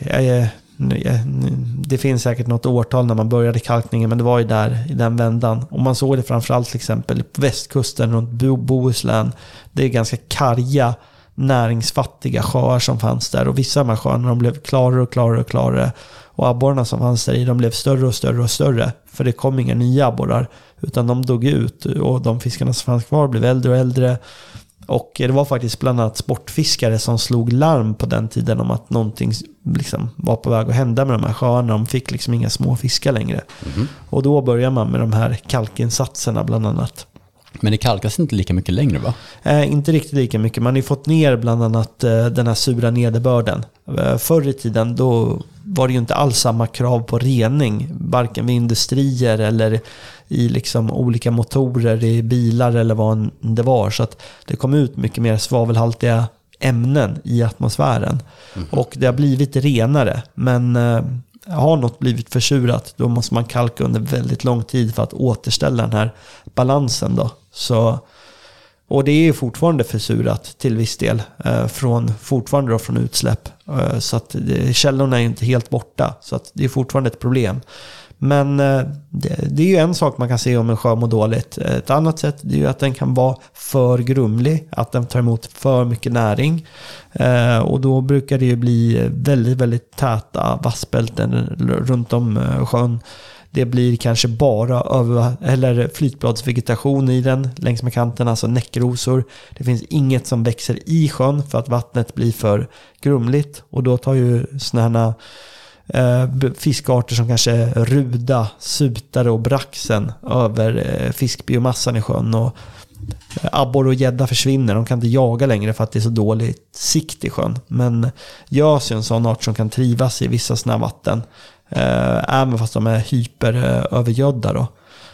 Det finns säkert något årtal när man började kalkningen, men det var ju där i den vändan. Och man såg det framförallt till exempel på västkusten runt Bohuslän. Det är ganska karga, näringsfattiga sjöar som fanns där. Och vissa av de här sjöarna de blev klarare och klarare och klarare. Och abborrarna som fanns där i, de blev större och större och större. För det kom inga nya abborrar. Utan de dog ut och de fiskarna som fanns kvar blev äldre och äldre. Och det var faktiskt bland annat sportfiskare som slog larm på den tiden om att någonting liksom var på väg att hända med de här sjöarna. De fick liksom inga små fiskar längre. Mm. Och då börjar man med de här kalkinsatserna bland annat. Men det kalkas inte lika mycket längre va? Eh, inte riktigt lika mycket. Man har ju fått ner bland annat eh, den här sura nederbörden. Eh, förr i tiden då var det ju inte alls samma krav på rening. Varken vid industrier eller i liksom olika motorer i bilar eller vad det var. Så att det kom ut mycket mer svavelhaltiga ämnen i atmosfären. Mm. Och det har blivit renare. Men eh, har något blivit försurat, då måste man kalka under väldigt lång tid för att återställa den här balansen. Då. Så, och det är fortfarande försurat till viss del, eh, från, fortfarande då från utsläpp. Eh, så att källorna är inte helt borta, så att det är fortfarande ett problem. Men eh, det, det, är ju en sak man kan se om en sjö mår dåligt. Ett annat sätt är ju att den kan vara för grumlig, att den tar emot för mycket näring. Och då brukar det ju bli väldigt, väldigt täta vassbälten runt om sjön. Det blir kanske bara över, eller flytbladsvegetation i den längs med kanten, alltså näckrosor. Det finns inget som växer i sjön för att vattnet blir för grumligt. Och då tar ju sådana här eh, fiskarter som kanske ruda, sutare och braxen över eh, fiskbiomassan i sjön. Och Abborre och gädda försvinner, de kan inte jaga längre för att det är så dålig sikt i sjön. Men gös är en sån art som kan trivas i vissa sådana vatten. Eh, även fast de är hyperövergödda eh, då.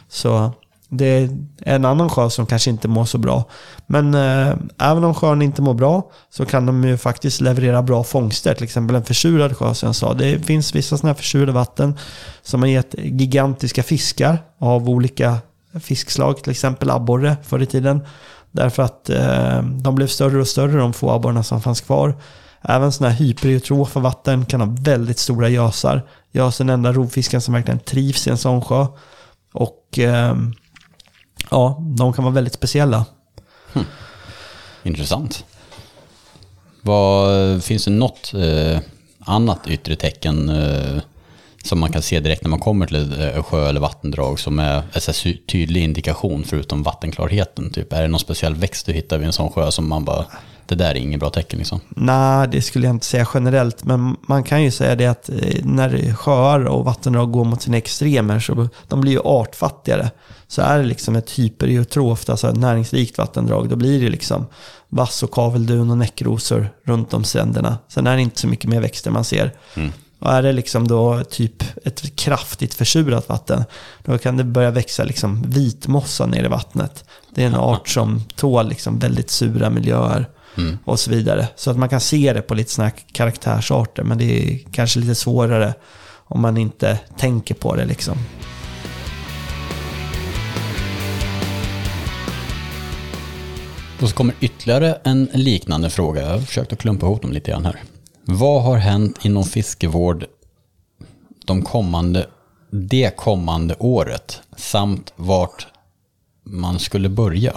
Så det är en annan sjö som kanske inte mår så bra. Men eh, även om sjön inte mår bra så kan de ju faktiskt leverera bra fångster. Till exempel en försurad sjö som jag sa. Det finns vissa sådana här försurade vatten som har gett gigantiska fiskar av olika fiskslag. Till exempel abborre förr i tiden. Därför att eh, de blev större och större de få abborrarna som fanns kvar. Även sådana här hyperiotrofa vatten kan ha väldigt stora gösar. Gös är den enda rovfisken som verkligen trivs i en sån sjö. Och eh, ja, de kan vara väldigt speciella. Hmm. Intressant. Vad, finns det något eh, annat yttre tecken eh, som man kan se direkt när man kommer till ett eh, sjö eller vattendrag som är en tydlig indikation förutom vattenklarheten? Typ, är det någon speciell växt du hittar vid en sån sjö som man bara, det där är inget bra tecken liksom? Nej, det skulle jag inte säga generellt, men man kan ju säga det att eh, när sjöar och vattendrag går mot sina extremer så de blir ju artfattigare. Så är det liksom ett hypereutroft, alltså ett näringsrikt vattendrag, då blir det liksom vass och kaveldun och näckrosor runt om stränderna. Sen är det inte så mycket mer växter man ser. Mm. Och är det liksom då typ ett kraftigt försurat vatten, då kan det börja växa liksom vitmossa ner i vattnet. Det är en art som tål liksom väldigt sura miljöer mm. och så vidare. Så att man kan se det på lite sådana här karaktärsarter, men det är kanske lite svårare om man inte tänker på det liksom. Och så kommer ytterligare en liknande fråga. Jag har försökt att klumpa ihop dem lite grann här. Vad har hänt inom fiskevård de kommande, det kommande året? Samt vart man skulle börja?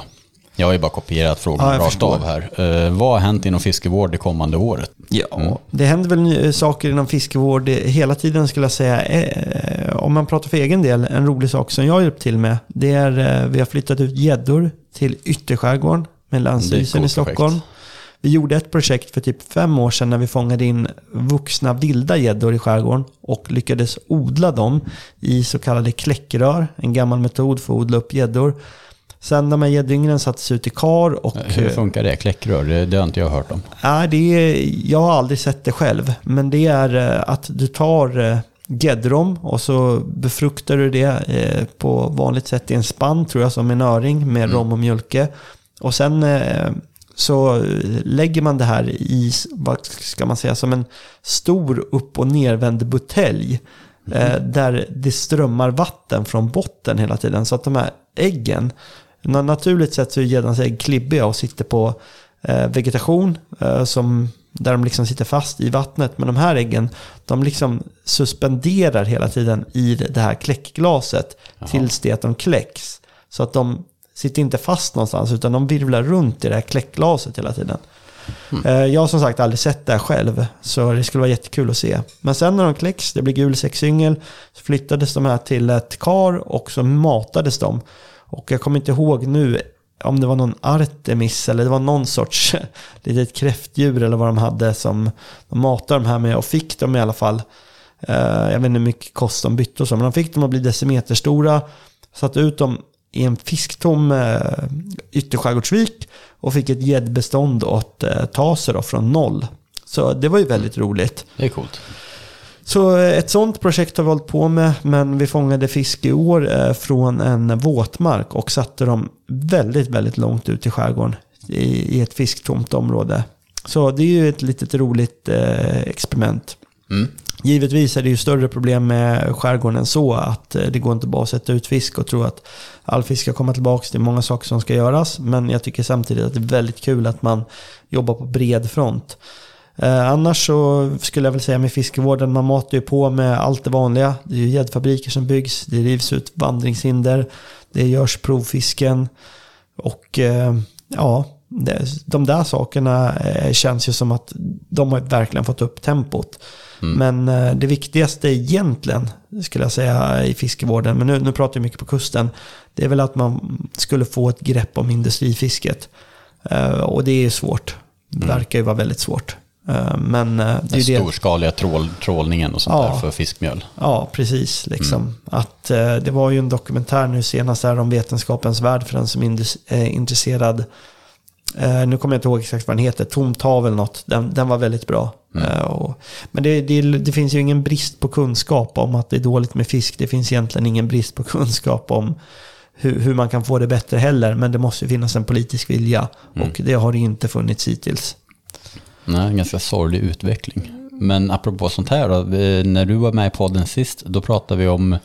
Jag har ju bara kopierat frågan ja, rakt av här. Eh, vad har hänt inom fiskevård det kommande året? Ja, mm. det händer väl saker inom fiskevård hela tiden skulle jag säga. Eh, om man pratar för egen del, en rolig sak som jag har hjälpt till med, det är eh, vi har flyttat ut gäddor till ytterskärgården med Länsstyrelsen i Stockholm. Projekt. Vi gjorde ett projekt för typ fem år sedan när vi fångade in vuxna vilda gäddor i skärgården och lyckades odla dem i så kallade kläckrör, en gammal metod för att odla upp gäddor. Sen de här gäddyngren sattes ut i kar och... Hur funkar det? Kläckrör? Det, det har inte jag hört om. Nej, det är, jag har aldrig sett det själv. Men det är eh, att du tar eh, gäddrom och så befruktar du det eh, på vanligt sätt i en spann, tror jag, som en öring med mm. rom och mjölke. Och sen eh, så lägger man det här i, vad ska man säga, som en stor upp och nervänd butelj. Mm. Där det strömmar vatten från botten hela tiden. Så att de här äggen, naturligt sett så är gäddans ägg klibbiga och sitter på eh, vegetation som där de liksom sitter fast i vattnet. Men de här äggen, de liksom suspenderar hela tiden i det här kläckglaset Jaha. tills det att de kläcks. Så att de sitter inte fast någonstans utan de virvlar runt i det här kläckglaset hela tiden. Mm. Jag har som sagt aldrig sett det här själv, så det skulle vara jättekul att se. Men sen när de kläcks, det blir gul sexyngel, så flyttades de här till ett kar och så matades de. Och jag kommer inte ihåg nu om det var någon Artemis eller det var någon sorts (laughs) litet kräftdjur eller vad de hade som de matade de här med och fick dem i alla fall. Eh, jag vet inte hur mycket kost de bytte och så, men de fick dem att bli decimeterstora. Satte ut dem i en fisktom eh, ytterskärgårdsvik och fick ett gäddbestånd att eh, ta sig då från noll. Så det var ju väldigt roligt. Det är coolt. Så eh, ett sånt projekt har vi hållit på med, men vi fångade fisk i år eh, från en våtmark och satte dem väldigt, väldigt långt ut i skärgården i, ett fisktomt område. Så det är ju ett litet roligt experiment. Mm. Givetvis är det ju större problem med skärgården än så. Att eh, det går inte bara att sätta ut fisk och tro att all fisk ska komma tillbaka. Det är många saker som ska göras. Men jag tycker samtidigt att det är väldigt kul att man jobbar på bred front. Eh, annars så skulle jag väl säga med fiskevården, man matar ju på med allt det vanliga. Det är ju gäddfabriker som byggs, det rivs ut vandringshinder, det görs provfisken. Och eh, ja, de där sakerna eh, känns ju som att de har verkligen fått upp tempot. Mm. Men eh, det viktigaste egentligen, skulle jag säga, i fiskevården, men nu, nu pratar jag mycket på kusten, det är väl att man skulle få ett grepp om industrifisket. Eh, och det är svårt. Det mm. verkar ju vara väldigt svårt. Eh, men det är Den storskaliga trål, trålningen och sånt ja, där för fiskmjöl. Ja, precis. Liksom. Mm. Att, det var ju en dokumentär nu senast här om vetenskapens värld för den som är intresserad. Nu kommer jag inte ihåg exakt vad den heter. Tomtavel något. Den, den var väldigt bra. Mm. Eh, och, men det, det, det, finns ju ingen brist på kunskap om att det är dåligt med fisk. Det finns egentligen ingen brist på (laughs) kunskap om hur, hur man kan få det bättre heller. Men det måste finnas en politisk vilja. Mm. Och det har det inte funnits hittills. Nej, en ganska sorglig utveckling. Men apropå sånt här då, när du var med i podden sist, då pratade vi om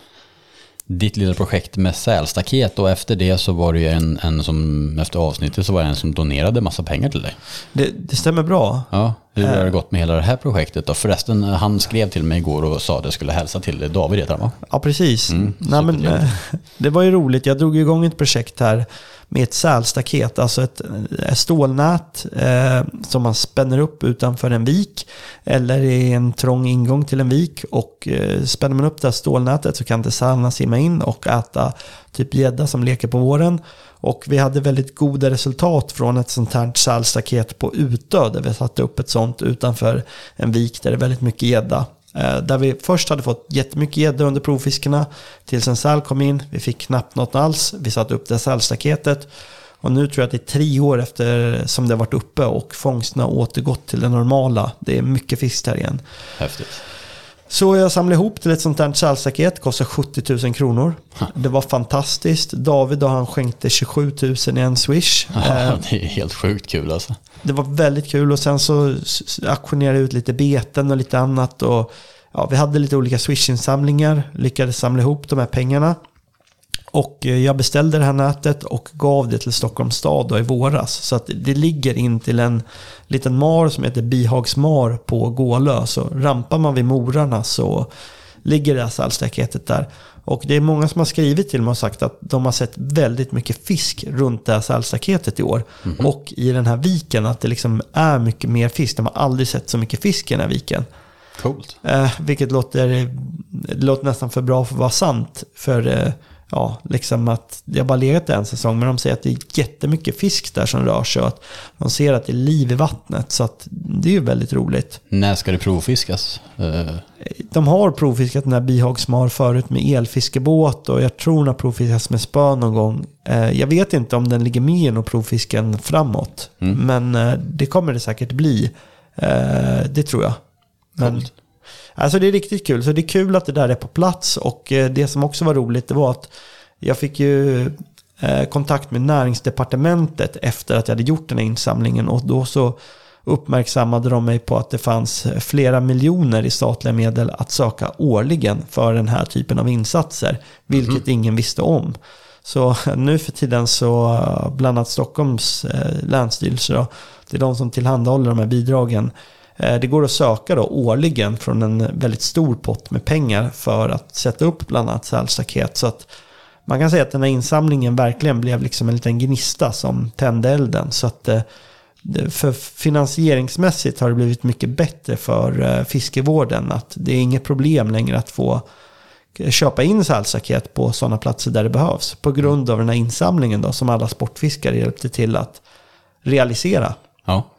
ditt lilla projekt med sälstaket och efter det så var det ju en, en som, efter avsnittet så var det en som donerade massa pengar till dig. Det, det stämmer bra. Ja, Hur har det gått med hela det här projektet då? Förresten, han skrev till mig igår och sa att jag skulle hälsa till David heter han va? Ja, precis. Mm, Nej, men, eh, (laughs) det var ju roligt. Jag drog igång ett projekt här med ett sälstaket, alltså ett, ett stålnät eh, som man spänner upp utanför en vik eller i en trång ingång till en vik. Och eh, spänner man upp det här stålnätet så kan inte sälarna simma in och äta typ gädda som leker på våren. Och vi hade väldigt goda resultat från ett sånt här sälstaket på Utö där vi satte upp ett sånt utanför en vik där det är väldigt mycket gädda. Eh, där vi först hade fått jättemycket gädda under provfiskarna tills en säl kom in. Vi fick knappt något alls. Vi satte upp det sälstaketet. Och nu tror jag att det är tre år efter som det har varit uppe och fångsterna har återgått till det normala. Det är mycket fisk där igen. Häftigt. Så jag samlade ihop till ett sånt här sälstaket. Kostar 70 000 kronor. Det var fantastiskt. David och han skänkte 27 000 i en swish. (laughs) Eh, Ja, det är helt sjukt kul alltså. det var väldigt kul och sen så auktionerade jag ut lite beten och lite annat. Och, ja, vi hade lite olika Swish-insamlingar, lyckades samla ihop de här pengarna. Och eh, jag beställde det här nätet och gav det till Stockholms stad i våras. Så att det ligger in till en liten mar som heter Bihagsmar på Gålö. Så rampar man vid morarna så ligger det här sälstaketet där. Och det är många som har skrivit till mig och sagt att de har sett väldigt mycket fisk runt det här sälstaketet i år. Och i den här viken, att det liksom är mycket mer fisk. De har aldrig sett så mycket fisk i den här viken. Coolt. Eh, vilket låter, låter nästan för bra för att vara sant. För eh, ja, liksom att har bara legat där en säsong. Men de säger att det är jättemycket fisk där som rör sig. Och att de ser att det är liv i vattnet. Så att det är ju väldigt roligt. När ska det provfiskas? Eh, De har provfiskat den här bihagsmar förut med elfiskebåt. Och jag tror den har provfiskats med spö någon gång. Eh, jag vet inte om den ligger med i någon provfisken framåt. Men eh, det kommer det säkert bli. Det tror jag. Men, Coolt. Alltså det är riktigt kul. Så det är kul att det där är på plats. Och eh, det som också var roligt det var att jag fick ju eh, kontakt med näringsdepartementet efter att jag hade gjort den här insamlingen. Och då så uppmärksammade de mig på att det fanns flera miljoner i statliga medel att söka årligen för den här typen av insatser. Vilket ingen visste om. Så (laughs) nu för tiden så, eh, bland annat Stockholms eh, länsstyrelse då, det är de som tillhandahåller de här bidragen. Eh, Det går att söka då årligen från en väldigt stor pott med pengar för att sätta upp bland annat sälstaket. Så att man kan säga att den här insamlingen verkligen blev liksom en liten gnista som tände elden. Så att eh, för finansieringsmässigt har det blivit mycket bättre för eh, fiskevården. Att det är inget problem längre att få köpa in sälstaket på sådana platser där det behövs. På grund av den här insamlingen då som alla sportfiskare hjälpte till att realisera. Ja,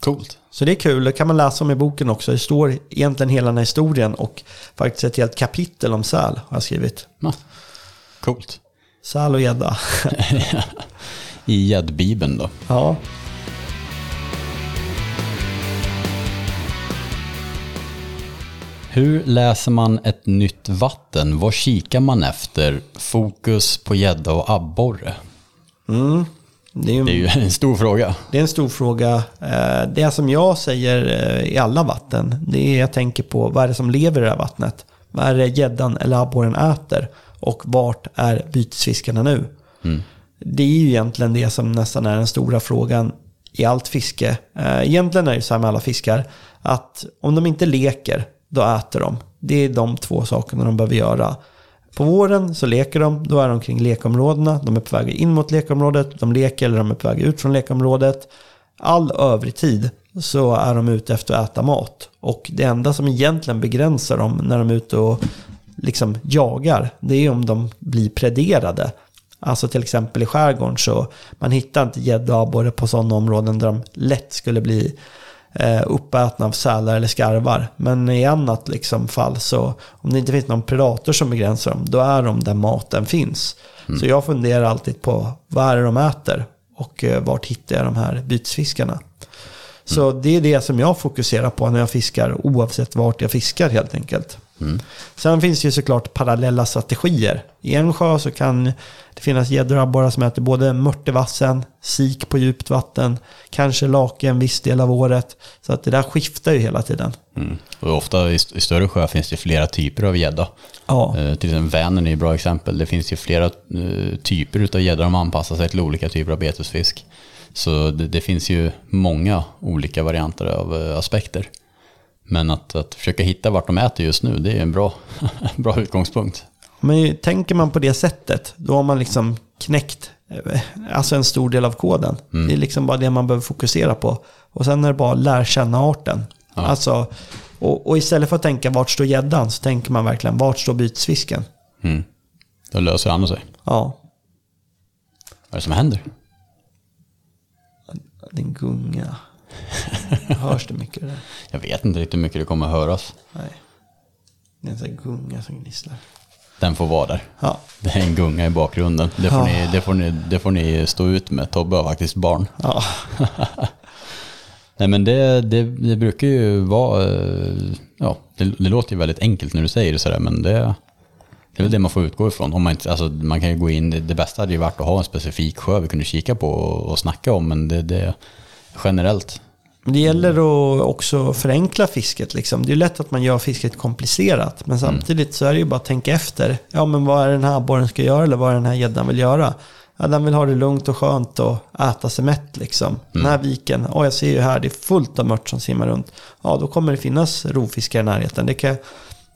coolt. Så det är kul, det kan man läsa om i boken också. Det står egentligen hela den här historien och faktiskt ett helt kapitel om säl har jag skrivit. Ja. Coolt. Säl och gädda. (laughs) I gäddbibeln då. Ja. Hur läser man ett nytt vatten? Vad kikar man efter? Fokus på gädda och abborre. Mm. Det, är ju, Det är ju en stor fråga. det är en stor fråga. Eh, Det som jag säger eh, i alla vatten, det är jag tänker på vad är det som lever i det här vattnet? Vad är det gäddan eller abborren äter? Och vart är bytesfiskarna nu? Det är ju egentligen det som nästan är den stora frågan i allt fiske. Eh, Egentligen är det så här med alla fiskar, att om de inte leker, då äter de. Det är de två sakerna de behöver göra. På våren så leker de, då är de kring lekområdena, de är på väg in mot lekområdet, de leker eller de är på väg ut från lekområdet. All övrig tid så är de ute efter att äta mat. Och det enda som egentligen begränsar dem när de är ute och liksom jagar, det är om de blir prederade. Alltså till exempel i skärgården så man hittar inte gädda och abborre på sådana områden där de lätt skulle bli eh, uppätna av sälar eller skarvar. Men i annat liksom fall så om det inte finns någon predator som begränsar dem, då är de där maten finns. Så jag funderar alltid på vad är det de äter och eh, vart hittar jag de här bytesfiskarna. Så det är det som jag fokuserar på när jag fiskar oavsett vart jag fiskar helt enkelt. Sen finns det ju såklart parallella strategier. I en sjö så kan det finnas gäddor och abborrar som äter både mört i vassen, sik på djupt vatten, kanske lake en viss del av året. Så att det där skiftar ju hela tiden. Mm. Och ofta i, st- i större sjöar finns det flera typer av gädda. Ja, Eh, till exempel Vänern är ett bra exempel. Det finns ju flera eh, typer av gädda som anpassar sig till olika typer av betesfisk. Så det, det finns ju många olika varianter av eh, aspekter. Men att, att försöka hitta vart de äter just nu, det är en bra, (laughs) bra utgångspunkt. Men tänker man på det sättet, då har man liksom knäckt eh, alltså en stor del av koden. Mm. Det är liksom bara det man behöver fokusera på. Och sen är det bara att lära känna arten. Ja. Alltså, och, och istället för att tänka vart står gäddan så tänker man verkligen vart står bytesfisken. Mm. Då löser han sig. Ja, Vad är det som händer? det är en gunga. (laughs) Hörs det mycket där? Jag vet inte riktigt hur mycket det kommer att höras. Nej. Det är en sån här gunga som gnisslar. Den får vara där. Ja, Det är en gunga i bakgrunden. Det får, Ja. ni, det får, ni, det får ni stå ut med. Tobbe har faktiskt barn. ja. (laughs) Nej men det, det, det brukar ju vara, eh, ja, det, det låter ju väldigt enkelt när du säger det sådär, men det, det är väl det man får utgå ifrån. Om man, inte, alltså, man kan ju gå in, det, det bästa hade ju varit att ha en specifik sjö vi kunde kika på och, och snacka om, men det, det generellt. Men det gäller att också förenkla fisket. Liksom. Det är lätt att man gör fisket komplicerat. Men samtidigt så är det ju bara att tänka efter. Ja, men vad är den här abborren ska göra eller vad är den här gäddan vill göra? Ja, den vill ha det lugnt och skönt och äta sig mätt. Liksom. Den här viken, oh, jag ser ju här, det är fullt av mört som simmar runt. Ja, då kommer det finnas rovfiskar i närheten. Det kan jag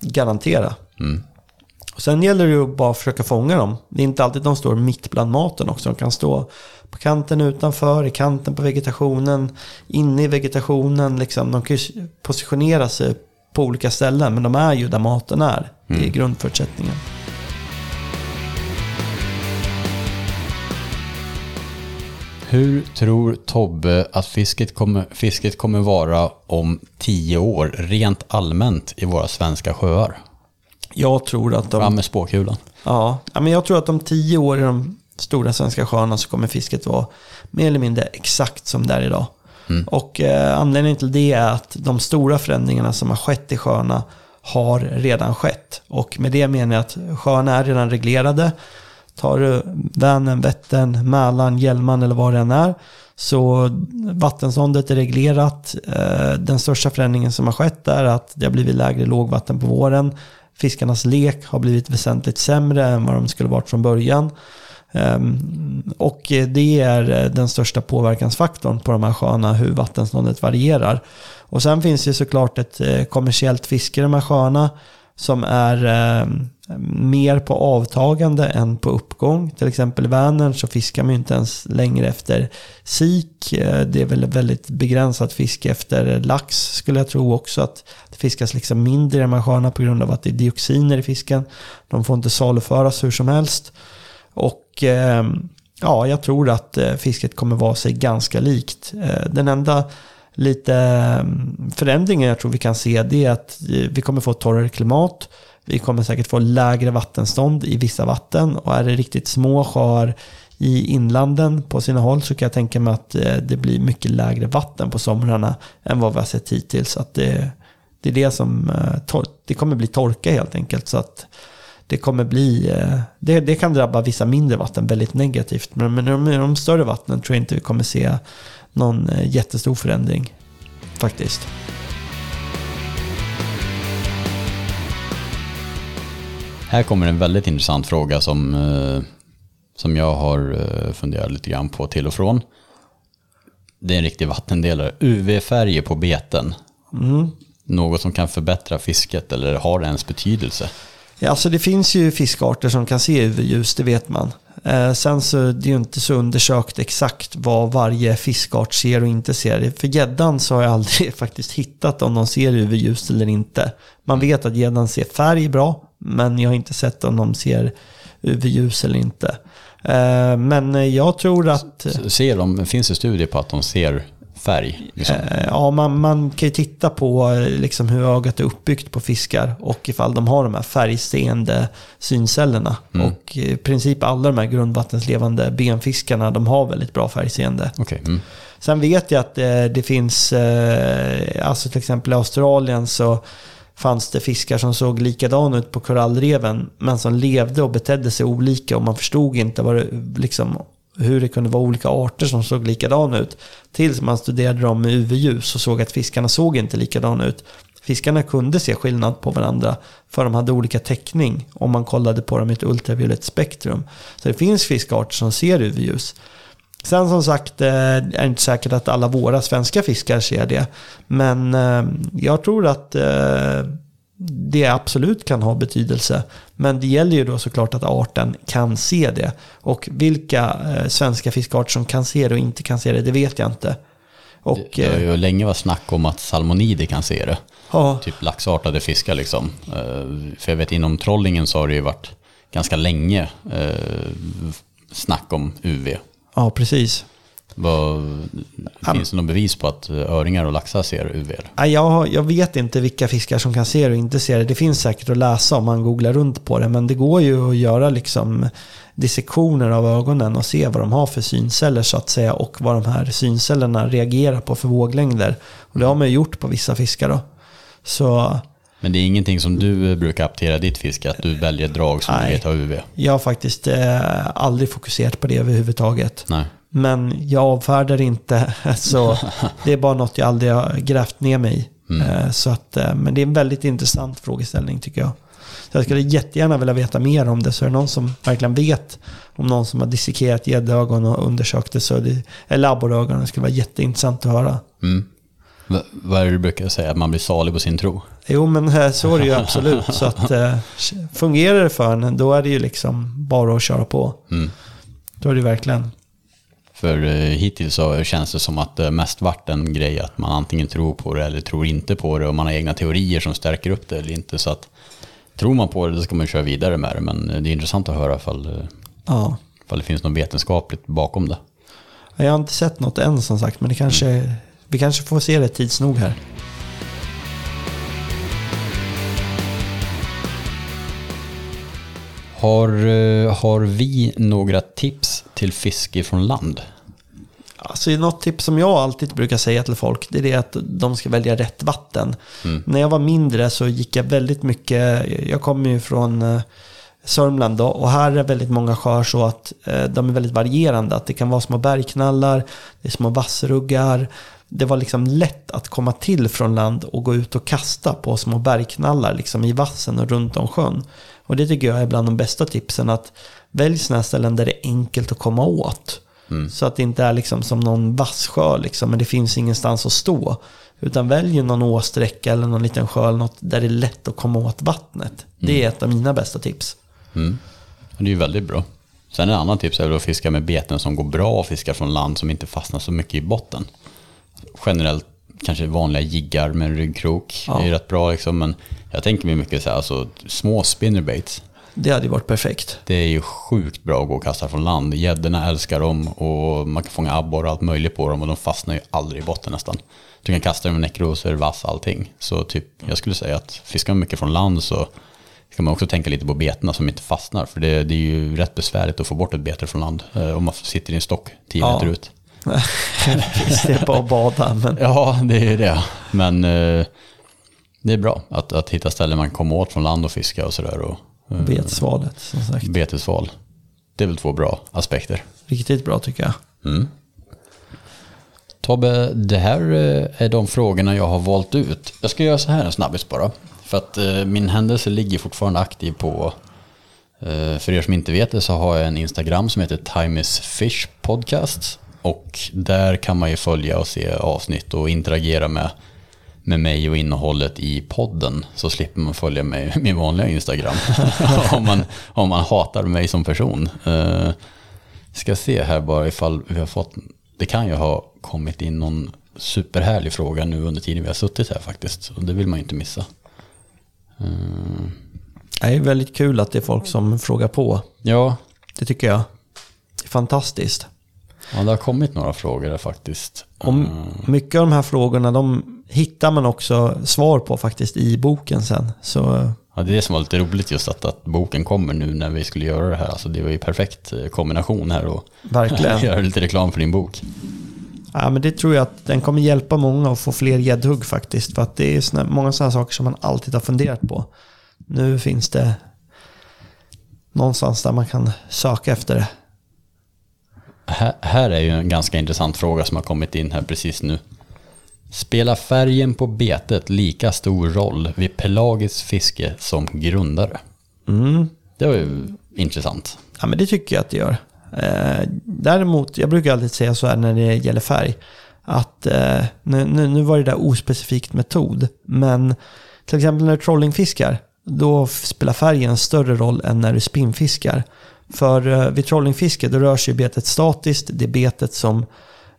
garantera. Mm. Och sen gäller det ju att bara försöka fånga dem. Det är inte alltid de står mitt bland maten också. De kan stå på kanten utanför, i kanten på vegetationen, inne i vegetationen. Liksom. De kan ju positionera sig på olika ställen, men de är ju där maten är. Det är grundförutsättningen. Hur tror Tobbe att fisket kommer, fisket kommer vara om tio år, rent allmänt i våra svenska sjöar? Jag tror att de... Fram med spåkulan. Ja, men jag tror att om tio år i de stora svenska sjöarna så kommer fisket vara mer eller mindre exakt som det är idag. Och eh, anledningen till det är att de stora förändringarna som har skett i sjöarna har redan skett. Och med det menar jag att sjöarna är redan reglerade. Tar du Vänern, Vättern, Mälaren, Hjälmaren eller vad det än är. Så vattenståndet är reglerat. Eh, Den största förändringen som har skett är att det har blivit lägre lågvatten på våren. Fiskarnas lek har blivit väsentligt sämre än vad de skulle varit från början. Ehm, och det är eh, den största påverkansfaktorn på de här sjöarna, hur vattenståndet varierar. Och sen finns det såklart ett eh, kommersiellt fiske i de här sjöarna som är ehm, mer på avtagande än på uppgång. Till exempel i Vänern så fiskar man ju inte ens längre efter sik. Eh, det är väl väldigt begränsat fiske efter lax skulle jag tro också. Att det fiskas liksom mindre i de här sjöarna på grund av att det är dioxiner i fisken. De får inte saluföras hur som helst. Och eh, ja, jag tror att eh, fisket kommer vara sig ganska likt. Den enda lite mm, förändringen jag tror vi kan se det är att vi kommer få torrare klimat. Vi kommer säkert få lägre vattenstånd i vissa vatten och är det riktigt små sjöar i inlanden på sina håll så kan jag tänka mig att eh, det blir mycket lägre vatten på somrarna än vad vi har sett hittills. Att det, det är det som eh, det kommer bli torka helt enkelt. Så att det kommer bli, eh, det, det kan drabba vissa mindre vatten väldigt negativt. Men, men i de, de större vattnen tror jag inte vi kommer se någon jättestor förändring faktiskt. Här kommer en väldigt intressant fråga som, eh, som jag har eh, funderat lite grann på till och från. Det är en riktig vattendelare. UV-färger på beten. Något som kan förbättra fisket eller har det ens betydelse? Ja, alltså det finns ju fiskarter som kan se UV-ljus, det vet man. Eh, sen så det är ju inte så undersökt exakt vad varje fiskart ser och inte ser. För gäddan så har jag aldrig (laughs) faktiskt hittat om de ser UV-ljus eller inte. Man vet att gäddan ser färg bra, men jag har inte sett om de ser UV-ljus eller inte. Eh, men jag tror att... Ser de, finns det studier på att de ser färg? Liksom? Eh, Ja, man, man kan ju titta på eh, liksom hur ögat är uppbyggt på fiskar och ifall de har de här färgseende syncellerna. Och i princip alla de här grundvattenslevande benfiskarna, de har väldigt bra färgseende. Okej. Mm. Sen vet jag att eh, det finns, eh, alltså till exempel i Australien så fanns det fiskar som såg likadana ut på korallreven men som levde och betedde sig olika och man förstod inte vad det, liksom, hur det kunde vara olika arter som såg likadana ut. Tills man studerade dem med UV-ljus och såg att fiskarna såg inte likadana ut. Fiskarna kunde se skillnad på varandra för de hade olika täckning om man kollade på dem i ett ultraviolett spektrum. Så det finns fiskarter som ser UV-ljus. Sen som sagt eh, är det inte säkert att alla våra svenska fiskar ser det. Men eh, jag tror att eh, det absolut kan ha betydelse. Men det gäller ju då såklart att arten kan se det. Och vilka svenska fiskarter som kan se det och inte kan se det, det vet jag inte. Och, det, det har ju länge varit snack om att salmonider kan se det. Ja. Typ laxartade fiskar liksom. För jag vet inom trollingen så har det ju varit ganska länge snack om UV. Ja, precis. Vad, finns det något bevis på att öringar och laxar ser UV? Jag, jag vet inte vilka fiskar som kan se det och inte se det. Det finns säkert att läsa om man googlar runt på det. Men det går ju att göra liksom dissektioner av ögonen och se vad de har för synceller så att säga. Och vad de här syncellerna reagerar på för våglängder. Och det har man ju gjort på vissa fiskar då. Så men det är ingenting som du brukar aptera ditt fiske, att du väljer drag som Nej, du vet har UV? Jag har faktiskt eh, aldrig fokuserat på det överhuvudtaget. Nej. Men jag avfärdar inte, (laughs) så (laughs) det är bara något jag aldrig har grävt ner mig i. Mm. Eh, så att, eh, men det är en väldigt intressant frågeställning tycker jag. Så jag skulle jättegärna vilja veta mer om det. Så är det någon som verkligen vet om någon som har dissekerat gäddögon och undersökt det, så är det, eller abborrögon, det skulle vara jätteintressant att höra. Mm. Vad är det du brukar säga, att man blir salig på sin tro? Jo, men eh, så är det ju absolut. (laughs) så att eh, fungerar det för en, då är det ju liksom bara att köra på. Mm. Då är det verkligen. För eh, hittills så känns det som att det mest varit en grej att man antingen tror på det eller tror inte på det och man har egna teorier som stärker upp det eller inte. Så att tror man på det då ska man köra vidare med det. Men det är intressant att höra ifall, ja. ifall det finns något vetenskapligt bakom det. Jag har inte sett något än som sagt, men det kanske mm. Vi kanske får se det tids nog här. Har, eh, har vi några tips till fiske från land? Alltså något tips som jag alltid brukar säga till folk, det är det att de ska välja rätt vatten. Mm. När jag var mindre så gick jag väldigt mycket, jag kommer ju från eh, Sörmland då, och här är väldigt många sjöar så att eh, de är väldigt varierande. Att det kan vara små bergknallar, det är små vassruggar, det var liksom lätt att komma till från land och gå ut och kasta på små bergknallar liksom i vassen och runt om sjön. Och det tycker jag är bland de bästa tipsen. att Välj sådana ställen där det är enkelt att komma åt. Mm. Så att det inte är liksom som någon vasssjö liksom, men det finns ingenstans att stå. Utan välj någon åsträcka eller någon liten sjö eller något där det är lätt att komma åt vattnet. Det är mm. ett av mina bästa tips. Mm. Det är ju väldigt bra. Sen en annan tips är att fiska med beten som går bra att fiska från land som inte fastnar så mycket i botten generellt kanske vanliga jiggar med en ryggkrok ja. är rätt bra. Liksom, men jag tänker mig mycket så här, alltså, små spinnerbaits. Det hade ju varit perfekt. Det är ju sjukt bra att gå och kasta från land. Gäddorna älskar dem och man kan fånga abborre och allt möjligt på dem och de fastnar ju aldrig i botten nästan. Du kan kasta dem med näckrosor, vass, allting. Så typ, jag skulle säga att fiskar man mycket från land så ska man också tänka lite på betena som inte fastnar. För det, det är ju rätt besvärligt att få bort ett bete från land eh, om man sitter i en stock tio ja. meter ut. Bara att bada. Men... Ja, det är det. Men eh, det är bra att, att hitta ställen man komma åt från land och fiska och sådär. Eh, Betesvalet, som sagt. Betesval. Det är väl två bra aspekter. Riktigt bra tycker jag. Mm. Tobbe, det här eh, är de frågorna jag har valt ut. Jag ska göra så här en snabbis bara. För att eh, min händelse ligger fortfarande aktiv på eh, för er som inte vet det så har jag en Instagram som heter Time is Fish Podcast. Och där kan man ju följa och se avsnitt och interagera med, med mig och innehållet i podden. Så slipper man följa mig, (laughs) min vanliga Instagram. (laughs) om, man, om man hatar mig som person. Uh, ska se här bara ifall vi har fått, det kan ju ha kommit in någon superhärlig fråga nu under tiden vi har suttit här faktiskt. Och det vill man ju inte missa. Uh, det är väldigt kul att det är folk som frågar på. Ja. Det tycker jag. Det är fantastiskt. Ja, det har kommit några frågor där faktiskt. Och mycket av de här frågorna de hittar man också svar på faktiskt i boken sen. Så... Ja, det är det som var lite roligt just att, att boken kommer nu när vi skulle göra det här. Alltså det var ju perfekt eh, kombination här och Verkligen. (laughs) göra lite reklam för din bok. Ja, men det tror jag att den kommer hjälpa många att få fler gäddhugg faktiskt. För att det är såna, många sådana saker som man alltid har funderat på. Nu finns det någonstans där man kan söka efter det här, är ju en ganska intressant fråga som har kommit in här precis nu. Spelar färgen på betet lika stor roll vid pelagiskt fiske som grundare? Mm. Det var ju intressant. Ja, men det tycker jag att det gör. Eh, däremot, jag brukar alltid säga så här när det gäller färg. Att eh, nu, nu, var det där ospecifikt metod. Men till exempel när du trollingfiskar. Då spelar färgen en större roll än när du spinnfiskar. För eh, vid trollingfiske då rör sig betet statiskt. Det är betet som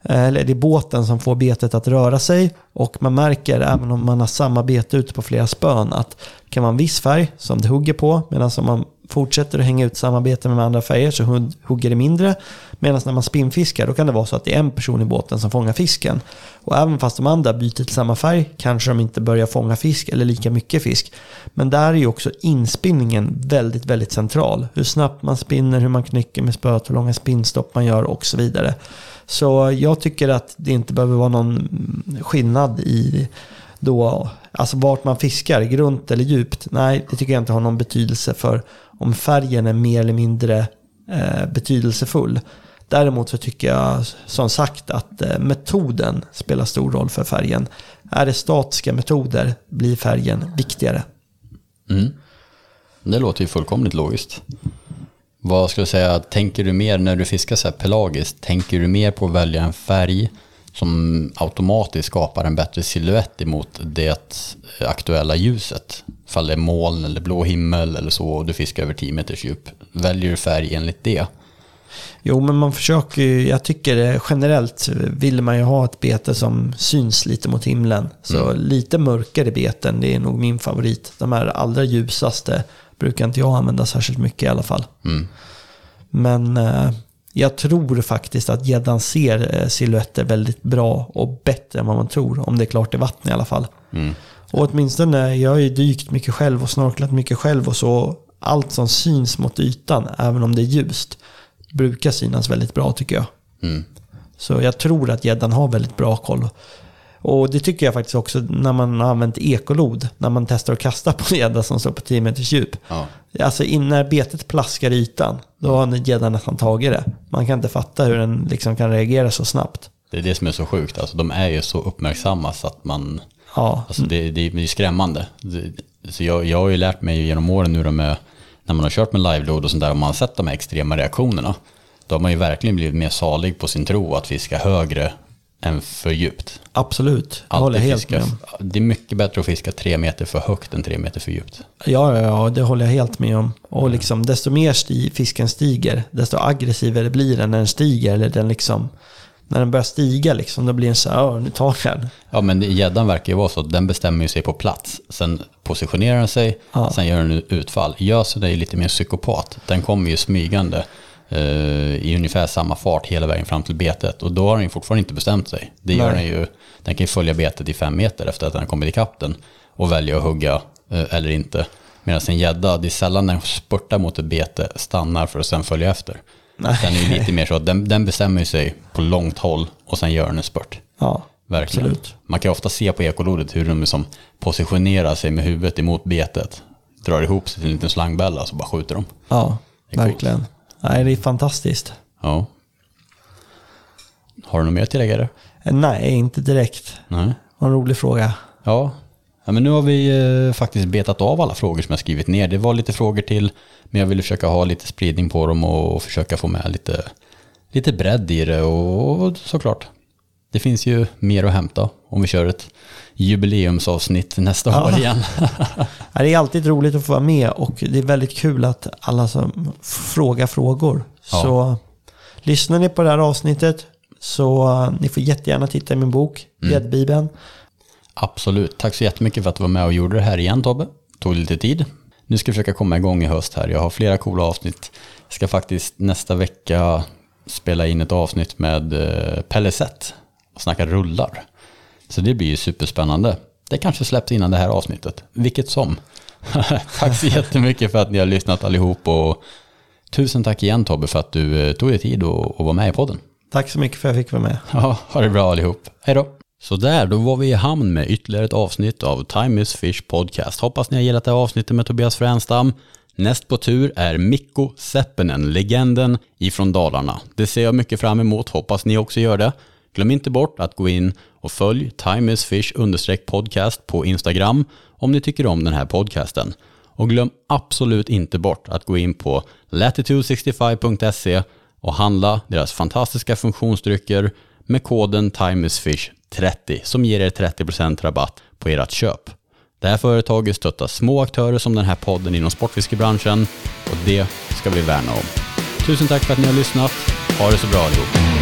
eh, eller det är båten som får betet att röra sig och man märker även om man har samma bete ute på flera spön att det kan vara en viss färg som det hugger på medan om man fortsätter att hänga ut samarbete med andra färger så hugger det mindre. Medan när man spinnfiskar då kan det vara så att det är en person i båten som fångar fisken. Och även fast de andra byter till samma färg kanske de inte börjar fånga fisk eller lika mycket fisk. Men där är ju också inspinningen väldigt, väldigt central. Hur snabbt man spinner, hur man knycker med spöet, hur långa spinnstopp man gör och så vidare. Så jag tycker att det inte behöver vara någon skillnad i då, alltså vart man fiskar, grunt eller djupt. Nej, det tycker jag inte har någon betydelse för om färgen är mer eller mindre eh, betydelsefull. Däremot så tycker jag som sagt att eh, metoden spelar stor roll för färgen. Är det statiska metoder blir färgen viktigare. Mm. Det låter ju fullkomligt logiskt. Vad ska du säga, tänker du mer när du fiskar så här pelagiskt, tänker du mer på att välja en färg som automatiskt skapar en bättre siluett emot det aktuella ljuset? Fall det är moln eller blå himmel eller så och du fiskar över 10 meters djup. Väljer du färg enligt det? Jo, men man försöker ju, jag tycker generellt vill man ju ha ett bete som syns lite mot himlen. Så mm. lite mörkare beten, det är nog min favorit. De här allra ljusaste brukar inte jag använda särskilt mycket i alla fall. Mm. Men eh, jag tror faktiskt att gäddan ser eh, silhuetter väldigt bra och bättre än vad man tror. Om det är klart i vatten i alla fall. Mm. Och åtminstone, jag har ju dykt mycket själv och snorklat mycket själv och så. Allt som syns mot ytan, även om det är ljust, brukar synas väldigt bra tycker jag. Mm. Så jag tror att gäddan har väldigt bra koll. Och det tycker jag faktiskt också när man har använt ekolod, när man testar att kasta på en gädda som står på 10 meters djup. Ja. Alltså när betet plaskar ytan, då har gäddan nästan tagit det. Man kan inte fatta hur den liksom kan reagera så snabbt. Det är det som är så sjukt, alltså, de är ju så uppmärksamma så att man... Ja. Alltså, det, det, är skrämmande. så jag, jag har ju lärt mig genom åren nu med, när man har kört med live-load och sånt där, och man har sett de här extrema reaktionerna, då har man ju verkligen blivit mer salig på sin tro att fiska högre än för djupt. Absolut, jag håller helt fiska, med. Det är mycket bättre att fiska tre meter för högt än tre meter för djupt. Ja, ja, ja det håller jag helt med om. Och liksom, desto mer sti, fisken stiger, desto aggressivare blir den när den stiger. Eller den liksom, när den börjar stiga, liksom, då blir den så här, nu tar jag den. Ja, men gäddan verkar ju vara så, den bestämmer sig på plats. Sen positionerar den sig, ja. sen gör den utfall. Gösen är ju lite mer psykopat. Den kommer ju smygande i ungefär samma fart hela vägen fram till betet. Och då har den fortfarande inte bestämt sig. Det gör den ju, den kan ju följa betet i fem meter efter att den har kommit ikapp den och välja att hugga eh, eller inte. Medan en gädda, det är sällan den spurtar mot ett bete, stannar för att sen följa efter. Nej. Den är ju lite mer så att den, den bestämmer sig på långt håll och sen gör den en spurt. Ja, Verkligen. absolut. Man kan ofta se på ekolodet hur de liksom positionerar sig med huvudet emot betet. Drar ihop sig till en liten slangbälla så bara skjuter de. Ja, verkligen. Coolt. Nej, det är fantastiskt. Ja. Har du något mer att tillägga? Eh, nej, inte direkt. Nej. Vad en rolig fråga. Ja. ja, men nu har vi eh, faktiskt betat av alla frågor som jag skrivit ner. Det var lite frågor till, men jag ville försöka ha lite spridning på dem och försöka få med lite, lite bredd i det. Och, och såklart, det finns ju mer att hämta om vi kör ett jubileumsavsnitt nästa ja. år igen. (laughs) det är alltid roligt att få vara med och det är väldigt kul att alla som frågar frågor. Ja. Så lyssnar ni på det här avsnittet så uh, ni får jättegärna titta i min bok, mm. Gäddbibeln. Mm. Absolut. Tack så jättemycket för att du var med och gjorde det här igen Tobbe. Tog lite tid. Nu ska jag försöka komma igång i höst här. Jag har flera coola avsnitt. Jag ska faktiskt nästa vecka spela in ett avsnitt med uh, Pelle Sett och snacka rullar. Så det blir ju superspännande. Det kanske släpps innan det här avsnittet. Vilket som. (laughs) tack så jättemycket för att ni har lyssnat allihop och tusen tack igen Tobbe för att du eh, tog dig tid och, var med i podden. Tack så mycket för att jag fick vara med. (laughs) Ja, ha det bra allihop. Hej då. Så där, då var vi i hamn med ytterligare ett avsnitt av Time is Fish Podcast. Hoppas ni har gillat det här avsnittet med Tobias Fränstam. Näst på tur är Mikko Seppinen, legenden ifrån Dalarna. Det ser jag mycket fram emot, hoppas ni också gör det. Glöm inte bort att gå in och följ timeisfish podcast på Instagram om ni tycker om den här podcasten. Och glöm absolut inte bort att gå in på latitude65.se och handla deras fantastiska funktionsdrycker med koden TIMEISFISH30 som ger er 30% rabatt på ert köp. Det här företaget stöttar små aktörer som den här podden inom sportfiskebranschen och det ska vi värna om. Tusen tack för att ni har lyssnat. Ha det så bra allihop.